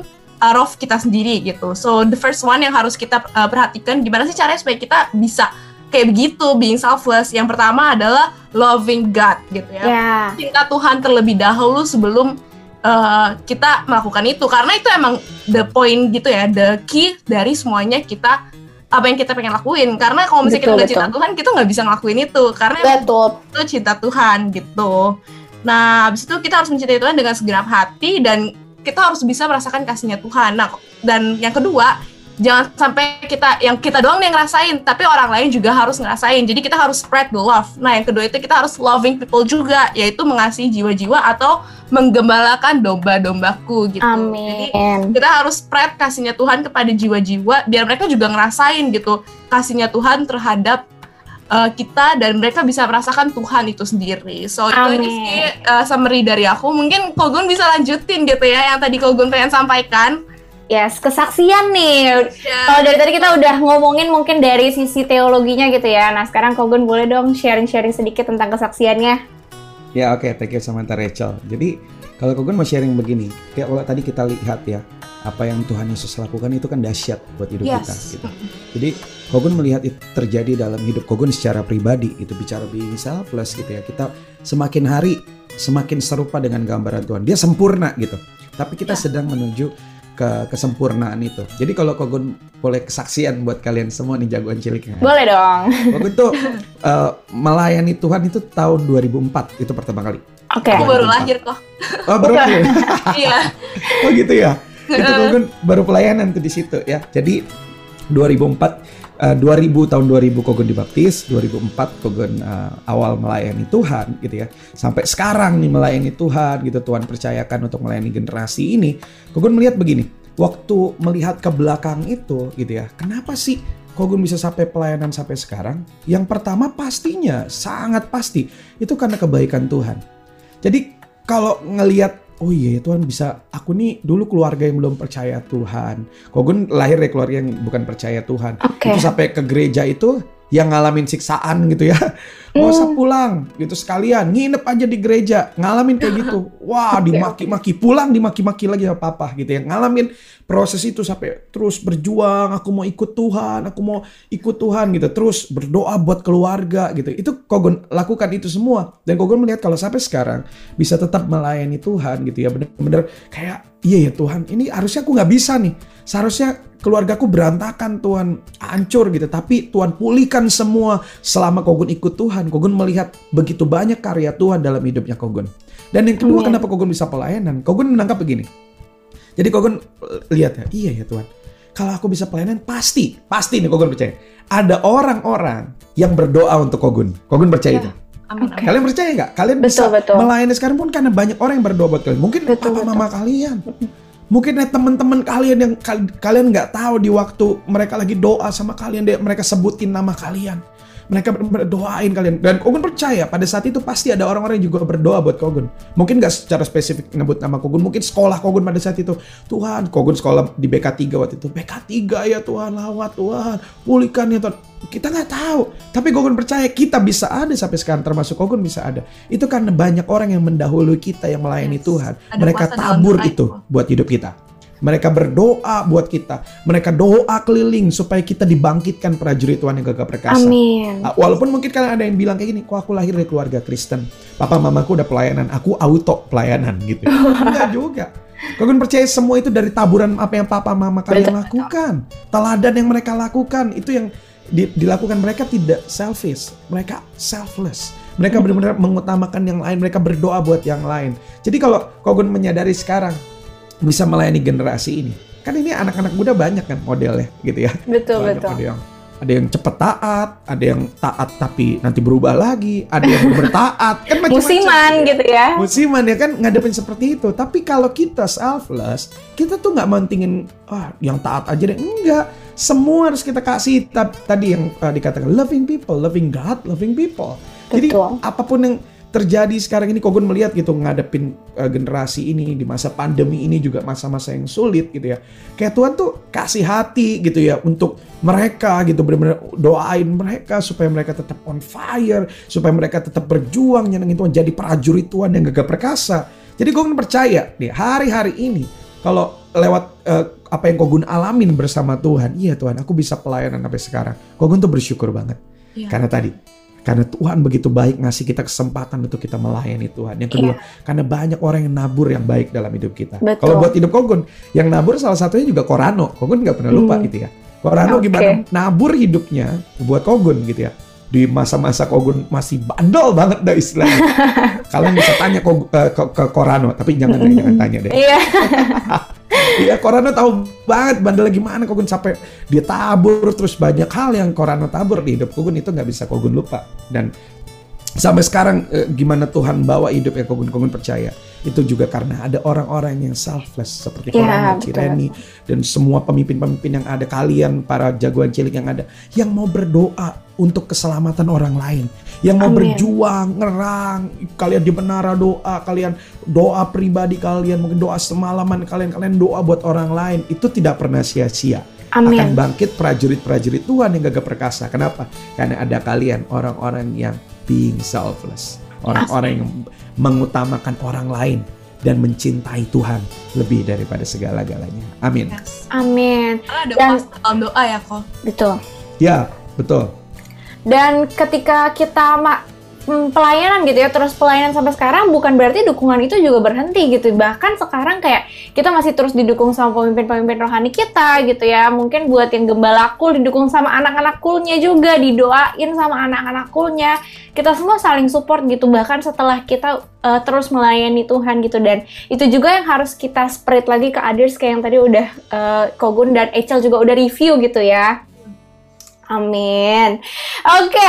C: out of kita sendiri gitu. So, the first one yang harus kita uh, perhatikan gimana sih caranya supaya kita bisa kayak begitu being selfless. Yang pertama adalah loving God gitu ya
B: Ya.
C: cinta Tuhan terlebih dahulu sebelum uh, kita melakukan itu karena itu emang the point gitu ya the key dari semuanya kita apa yang kita pengen lakuin karena kalau misalnya kita
B: Betul,
C: nggak cinta. Tuhan kita nggak bisa ngelakuin itu karena
B: Betul.
C: itu cinta Tuhan gitu nah habis itu kita harus mencintai Tuhan dengan segenap hati dan kita harus bisa merasakan kasihnya Tuhan nah dan yang kedua jangan sampai kita yang kita doang yang ngerasain tapi orang lain juga harus ngerasain jadi kita harus spread the love nah yang kedua itu kita harus loving people juga yaitu mengasihi jiwa-jiwa atau menggembalakan domba-dombaku gitu jadi
B: Amin.
C: kita harus spread kasihnya Tuhan kepada jiwa-jiwa biar mereka juga ngerasain gitu kasihnya Tuhan terhadap uh, kita dan mereka bisa merasakan Tuhan itu sendiri. So itu
B: Amin.
C: ini sih uh, summary dari aku. Mungkin Kogun bisa lanjutin gitu ya yang tadi Kogun pengen sampaikan.
B: Yes, kesaksian nih.
C: Ya.
B: Kalau dari tadi kita udah ngomongin mungkin dari sisi teologinya gitu ya. Nah, sekarang Kogun boleh dong sharing-sharing sedikit tentang kesaksiannya.
E: Ya oke, thank you Samantha Rachel. Jadi kalau Kogun mau sharing begini, kayak kalau tadi kita lihat ya, apa yang Tuhan Yesus lakukan itu kan dahsyat buat hidup
C: Yes.
E: kita. Gitu. Jadi Kogun melihat itu terjadi dalam hidup Kogun secara pribadi, itu bicara being selfless gitu ya. Kita semakin hari semakin serupa dengan gambaran Tuhan. Dia sempurna gitu. Tapi kita sedang menuju ke kesempurnaan itu. Jadi kalau Kogun boleh kesaksian buat kalian semua nih jagoan ciliknya.
B: Boleh dong.
E: Kogun tuh eh, melayani Tuhan itu tahun 2004 itu pertama kali.
B: Oke.
C: Aku baru
E: 2004.
C: lahir kok.
E: Oh baru ya? [LAUGHS]
C: Iya.
E: Oh gitu ya. Itu Kogun baru pelayanan tuh di situ ya. Jadi 2004 eh, 2000 tahun 2000 Kogun dibaptis, 2004 Kogun eh, awal melayani Tuhan gitu ya. Sampai sekarang nih melayani Tuhan gitu Tuhan percayakan untuk melayani generasi ini. Kogun melihat begini, waktu melihat ke belakang itu gitu ya. Kenapa sih Kogun bisa sampai pelayanan sampai sekarang? Yang pertama pastinya sangat pasti itu karena kebaikan Tuhan. Jadi kalau ngelihat oh iya ya Tuhan bisa aku nih dulu keluarga yang belum percaya Tuhan. Kogun lahir dari keluarga yang bukan percaya Tuhan.
B: Oke.
E: Itu sampai ke gereja itu yang ngalamin siksaan gitu ya. [LAUGHS] Gak usah pulang gitu sekalian. Nginep aja di gereja. Ngalamin kayak gitu. [LAUGHS] Wah dimaki-maki. pulang dimaki-maki lagi sama papa gitu ya. Ngalamin proses itu sampai terus berjuang. Aku mau ikut Tuhan aku mau ikut Tuhan gitu. Terus berdoa buat keluarga gitu. Itu Kogon lakukan itu semua. Dan Kogon melihat kalau sampai sekarang bisa tetap melayani Tuhan gitu ya. Bener-bener kayak iya ya Tuhan ini harusnya aku nggak bisa nih. Seharusnya keluargaku berantakan Tuhan hancur gitu tapi Tuhan pulihkan semua selama Kogon ikut Tuhan Kogon melihat begitu banyak karya Tuhan dalam hidupnya Kogon dan yang kedua
B: Amin.
E: kenapa Kogon bisa pelayanan Kogon menangkap begini jadi Kogon eh, lihat ya, iya ya Tuhan. Kalau aku bisa pelayanan pasti, pasti nih Kogon percaya. Ada orang-orang yang berdoa untuk Kogun. Kogun percaya
C: Ya.
E: itu.
C: Amin.
E: Kalian percaya nggak? Kalian
B: Betul,
E: bisa
B: betul.
E: melayani sekarang pun karena banyak orang yang berdoa buat kalian. Mungkin
B: Betul,
E: papa
B: betul.
E: mama kalian. Mungkin ya teman-teman kalian yang kal- kalian nggak tahu di waktu mereka lagi doa sama kalian, mereka sebutin nama kalian. Mereka ber- berdoain kalian dan Kogun percaya pada saat itu pasti ada orang-orang yang juga berdoa buat Kogun. Mungkin nggak secara spesifik nyebut nama Kogun, mungkin sekolah Kogun pada saat itu. Tuhan, Kogun sekolah di BK3 waktu itu. BK3 ya Tuhan, lawat Tuhan, pulihkan ya Tuhan. Kita nggak tahu, tapi Kogun percaya kita bisa ada sampai sekarang termasuk Kogun bisa ada. Itu karena banyak orang yang mendahului kita yang melayani
C: Yes.
E: Tuhan.
C: Ada
E: Mereka tabur itu. buat hidup kita. Mereka berdoa buat kita. Mereka doa keliling supaya kita dibangkitkan prajurit Tuhan yang gagah perkasa.
B: Amin.
E: Ah, Walaupun mungkin kalian ada yang bilang kayak gini, kok aku lahir dari keluarga Kristen. Papa mamaku udah pelayanan, aku auto pelayanan gitu. [LAUGHS] Enggak juga. Kalian percaya semua itu dari taburan apa yang papa mama kalian lakukan. Teladan yang mereka lakukan itu yang di- dilakukan mereka tidak selfish, mereka selfless. Mereka benar-benar mengutamakan yang lain, mereka berdoa buat yang lain. Jadi kalau Kogun menyadari sekarang bisa melayani generasi ini, kan ini anak-anak muda banyak kan modelnya gitu ya
B: Betul,
E: banyak
B: betul.
E: ada yang ada yang cepet taat, ada yang taat tapi nanti berubah lagi, ada yang bertaat, kan macam-macam
B: Musiman gitu ya.
E: Musiman ya kan ngadepin seperti itu. Tapi kalau kita selfless, kita tuh nggak mentingin ah yang taat aja deh. Enggak. Semua harus kita kasih. Ta- Tadi yang uh, dikatakan loving people, loving God, loving people. Jadi
B: Betul.
E: apa pun yang terjadi sekarang ini Kogun melihat gitu ngadepin uh, generasi ini di masa pandemi ini juga masa-masa yang sulit gitu ya. Kayak Tuhan tuh kasih hati gitu ya untuk mereka gitu benar-benar doain mereka supaya mereka tetap on fire, supaya mereka tetap berjuang nyenengin Tuhan jadi prajurit Tuhan yang gagah perkasa. Jadi Kogun percaya nih hari-hari ini kalau lewat eh, apa yang Kogun alamin bersama Tuhan, iya Tuhan, aku bisa pelayanan sampai sekarang. Kogun tuh bersyukur banget.
C: Iya.
E: Karena tadi, karena Tuhan begitu baik ngasih kita kesempatan untuk kita melayani Tuhan. Yang kedua, karena banyak orang yang nabur yang baik dalam hidup kita.
B: Betul.
E: Kalau buat hidup Kogun, yang nabur salah satunya juga Korano. Kogun nggak pernah lupa
B: Hmm.
E: gitu ya. Korano
B: Oke.
E: gimana nabur hidupnya buat Kogun gitu ya. Di masa-masa Kogun masih bandel banget dah istilahnya. [LAUGHS] Kalian bisa tanya Kog- eh, ke, ke Korano, tapi jangan deh, jangan tanya deh.
B: Iya. [LAUGHS]
E: Iya, Korano tahu banget bandel gimana Kogun sampai dia tabur terus banyak hal yang Korano tabur di hidup Kogun itu nggak bisa Kogun lupa dan sampai sekarang eh, gimana Tuhan bawa hidup ya Kogun Kogun percaya itu juga karena ada orang-orang yang selfless seperti
B: Iya,
E: Korano. Cireni dan semua pemimpin-pemimpin yang ada kalian para jagoan cilik yang ada yang mau berdoa untuk keselamatan orang lain yang mau
B: Amin.
E: berjuang ngerang kalian di menara doa kalian doa pribadi kalian mungkin doa semalaman kalian kalian doa buat orang lain itu tidak pernah sia-sia akan bangkit prajurit-prajurit Tuhan yang gagah perkasa kenapa karena ada kalian orang-orang yang being selfless orang-orang yang mengutamakan orang lain dan mencintai Tuhan lebih daripada segala-galanya amin
C: Yes.
B: Amin.
C: Karena ada
B: Dan-
C: doa ya kok.
B: Betul.
E: ya betul
B: Dan ketika kita mm, pelayanan gitu ya, terus pelayanan sampai sekarang bukan berarti dukungan itu juga berhenti gitu. Bahkan sekarang kayak kita masih terus didukung sama pemimpin-pemimpin rohani kita gitu ya. Mungkin buat yang gembala kul didukung sama anak-anak kulnya juga, didoain sama anak-anak kulnya. Kita semua saling support gitu bahkan setelah kita uh, terus melayani Tuhan gitu dan itu juga yang harus kita spread lagi ke others kayak yang tadi udah uh, Kogun dan Echel juga udah review gitu ya. Amin. Oke,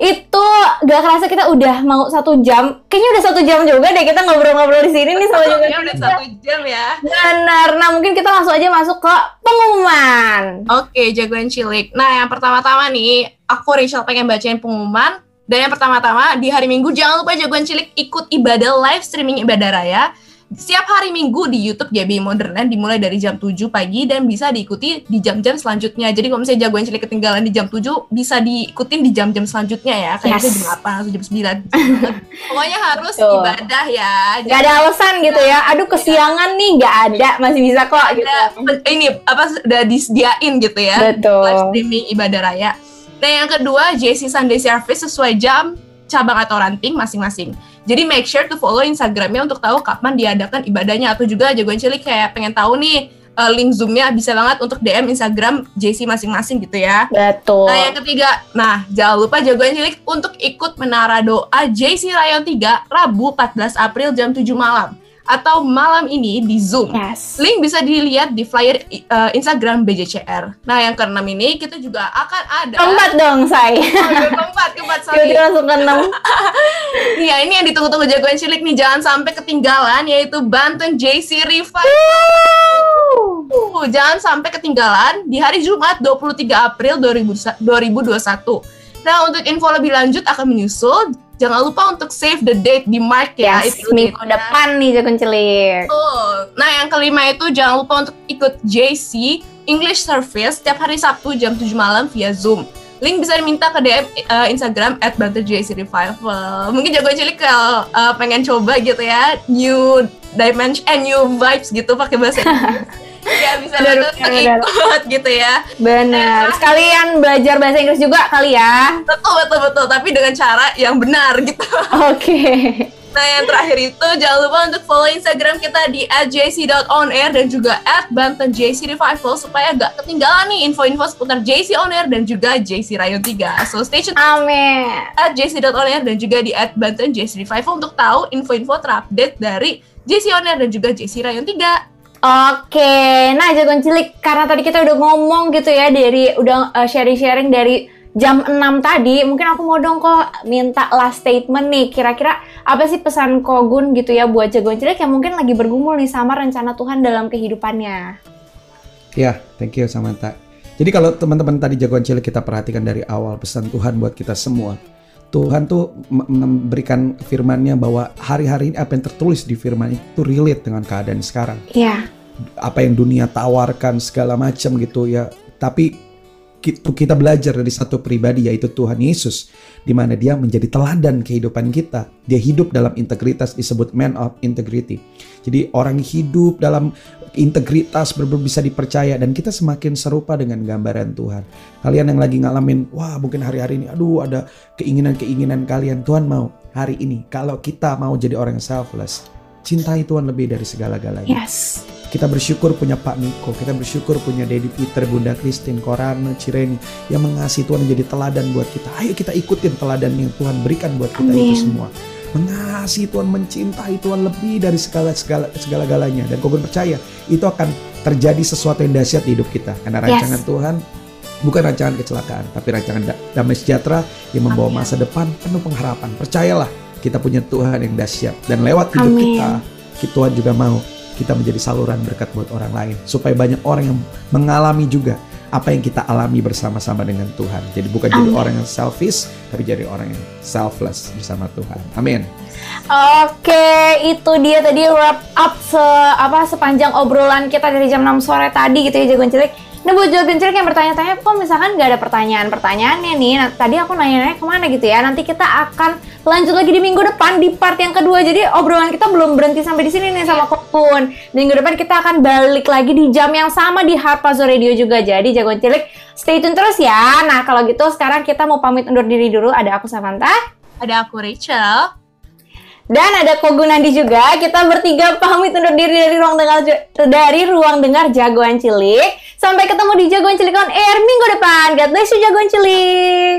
B: itu gak kerasa kita udah mau satu jam. Kayaknya udah satu jam juga deh kita ngobrol-ngobrol di sini nih sama juga.
C: Udah satu jam ya.
B: Benar. Nah mungkin kita langsung aja masuk ke pengumuman.
C: Oke, jagoan cilik. Nah, yang pertama-tama nih, aku Rachel pengen bacain pengumuman. Dan yang pertama-tama, di hari Minggu jangan lupa jagoan cilik ikut ibadah live streaming ibadah raya. Setiap hari Minggu di YouTube GBI Modern dimulai dari jam 7 pagi dan bisa diikuti di jam-jam selanjutnya. Jadi kalau misalnya jagoan cilik ketinggalan di jam 7, bisa diikutin di jam-jam selanjutnya ya. Kayak
B: Yes.
C: jam 8 atau jam 9. [LAUGHS] Pokoknya harus
B: Betul.
C: ibadah ya.
B: Gak ada alasan gitu ya. Aduh kesiangan nih gak ada, masih bisa kok gitu.
C: ada ini apa udah disediain gitu ya
B: Betul.
C: live streaming ibadah raya. Nah yang kedua JC Sunday Service sesuai jam cabang atau ranting masing-masing. Jadi make sure to follow Instagramnya untuk tahu kapan diadakan ibadahnya atau juga jagoan cilik kayak pengen tahu nih eh, link zoomnya bisa banget untuk DM Instagram JC masing-masing gitu ya.
B: Betul.
C: Nah yang ketiga, nah jangan lupa jagoan cilik untuk ikut menara doa JC Rayon 3 Rabu 14 April jam 7 malam atau malam ini di Zoom.
B: Yes.
C: Link bisa dilihat di flyer uh, Instagram BJCR. Nah, yang keenam ini kita juga akan ada
B: Keempat dong, say.
C: Oh, yang keempat, keempat sorry.
B: Tiba-tiba langsung ke enam. [LAUGHS]
C: Iya, ini yang ditunggu-tunggu jagoan cilik nih jangan sampai ketinggalan yaitu Banten JC Revival. Uh, jangan sampai ketinggalan di hari Jumat 23 April 2000 2021. Nah, untuk info lebih lanjut akan menyusul. Jangan lupa untuk save the date di Mark ya.
B: Yes,
C: Itu
B: minggu depan nih Jagon Cilik.
C: Betul. Nah, yang kelima itu jangan lupa untuk ikut JC English Service setiap hari Sabtu jam 7 malam via Zoom. Link bisa diminta ke DM uh, Instagram at Revival. Mungkin jagoan cilik kalau uh, pengen coba gitu ya, new dimension, eh, new vibes gitu pakai bahasa Inggris. [LAUGHS] ya bisa
B: Benar,
C: untuk
B: benar,
C: ikut gitu ya.
B: Bener. Sekalian belajar bahasa Inggris juga kali ya.
C: Betul, betul, betul. Tapi dengan cara yang benar gitu. [LAUGHS]
B: Oke.
C: Nah yang terakhir itu jangan lupa untuk follow Instagram kita di @jc.onair dan juga @bantenjcrevival supaya gak ketinggalan nih info-info seputar JC On Air dan juga JC Rayon 3. So stay tune
B: Amin.
C: at jc.onair dan juga di @bantenjcrevival untuk tahu info-info terupdate dari JC On Air dan juga JC Rayon 3.
B: Oke, nah jagoan cilik karena tadi kita udah ngomong gitu ya dari udah uh, sharing-sharing dari jam 6 tadi, mungkin aku mau dong kok minta last statement nih. Kira-kira apa sih pesan Kogun gitu ya buat jagoan cilik yang mungkin lagi bergumul nih sama rencana Tuhan dalam kehidupannya?
E: Ya, thank you Samantha. Jadi kalau teman-teman tadi jagoan cilik kita perhatikan dari awal pesan Tuhan buat kita semua. Tuhan tuh memberikan firman-Nya bahwa hari-hari ini apa yang tertulis di firman itu relate dengan keadaan sekarang.
B: Iya.
E: Apa yang dunia tawarkan segala macam gitu ya. Tapi ki- kita belajar dari satu pribadi yaitu Tuhan Yesus di mana dia menjadi teladan kehidupan kita. Dia hidup dalam integritas disebut man of integrity. Jadi orang hidup dalam integritas benar bisa dipercaya dan kita semakin serupa dengan gambaran Tuhan. Kalian yang lagi ngalamin, wah mungkin hari-hari ini aduh ada keinginan-keinginan kalian. Tuhan mau hari ini kalau kita mau jadi orang yang selfless, cintai Tuhan lebih dari segala-galanya.
B: Yes.
E: Kita bersyukur punya Pak Niko, kita bersyukur punya Dedi Peter, Bunda Christine, Korana, Cireni yang mengasihi Tuhan menjadi teladan buat kita. Ayo kita ikutin teladan yang Tuhan berikan buat kita
B: Amin.
E: itu semua. Mengasihi Tuhan, mencintai Tuhan lebih dari segala segala segala galanya dan kau percaya itu akan terjadi sesuatu yang dahsyat di hidup kita karena
B: Yes.
E: rancangan Tuhan bukan rancangan kecelakaan tapi rancangan da- damai sejahtera yang membawa
B: Amin.
E: masa depan penuh pengharapan. Percayalah kita punya Tuhan yang dahsyat dan lewat hidup
B: Amin.
E: kita kita Tuhan juga mau kita menjadi saluran berkat buat orang lain supaya banyak orang yang mengalami juga apa yang kita alami bersama-sama dengan Tuhan. Jadi bukan jadi
B: Amin.
E: orang yang selfish tapi jadi orang yang selfless bersama Tuhan. Amin.
B: Oke, itu dia tadi wrap up se apa sepanjang obrolan kita dari jam 6 sore tadi gitu ya jagoan cilik. Nah buat jagoan cilik yang bertanya-tanya kok misalkan nggak ada pertanyaan-pertanyaannya nih. Nah, tadi aku nanya-nanya ke mana gitu ya. Nanti kita akan lanjut lagi di minggu depan di part yang kedua. Jadi obrolan kita belum berhenti sampai di sini nih sama Kokun. Minggu depan kita akan balik lagi di jam yang sama di Harpazo Radio juga. Jadi jagoan cilik stay tune terus ya. Nah kalau gitu sekarang kita mau pamit undur diri dulu. Ada aku Samantha.
C: Ada aku Rachel.
B: Dan ada Kogun Nandi juga. Kita bertiga pamit undur diri dari ruang dengar dari ruang dengar Jagoan Cilik. Sampai ketemu di Jagoan Cilik on Air minggu depan. God bless you Jagoan Cilik.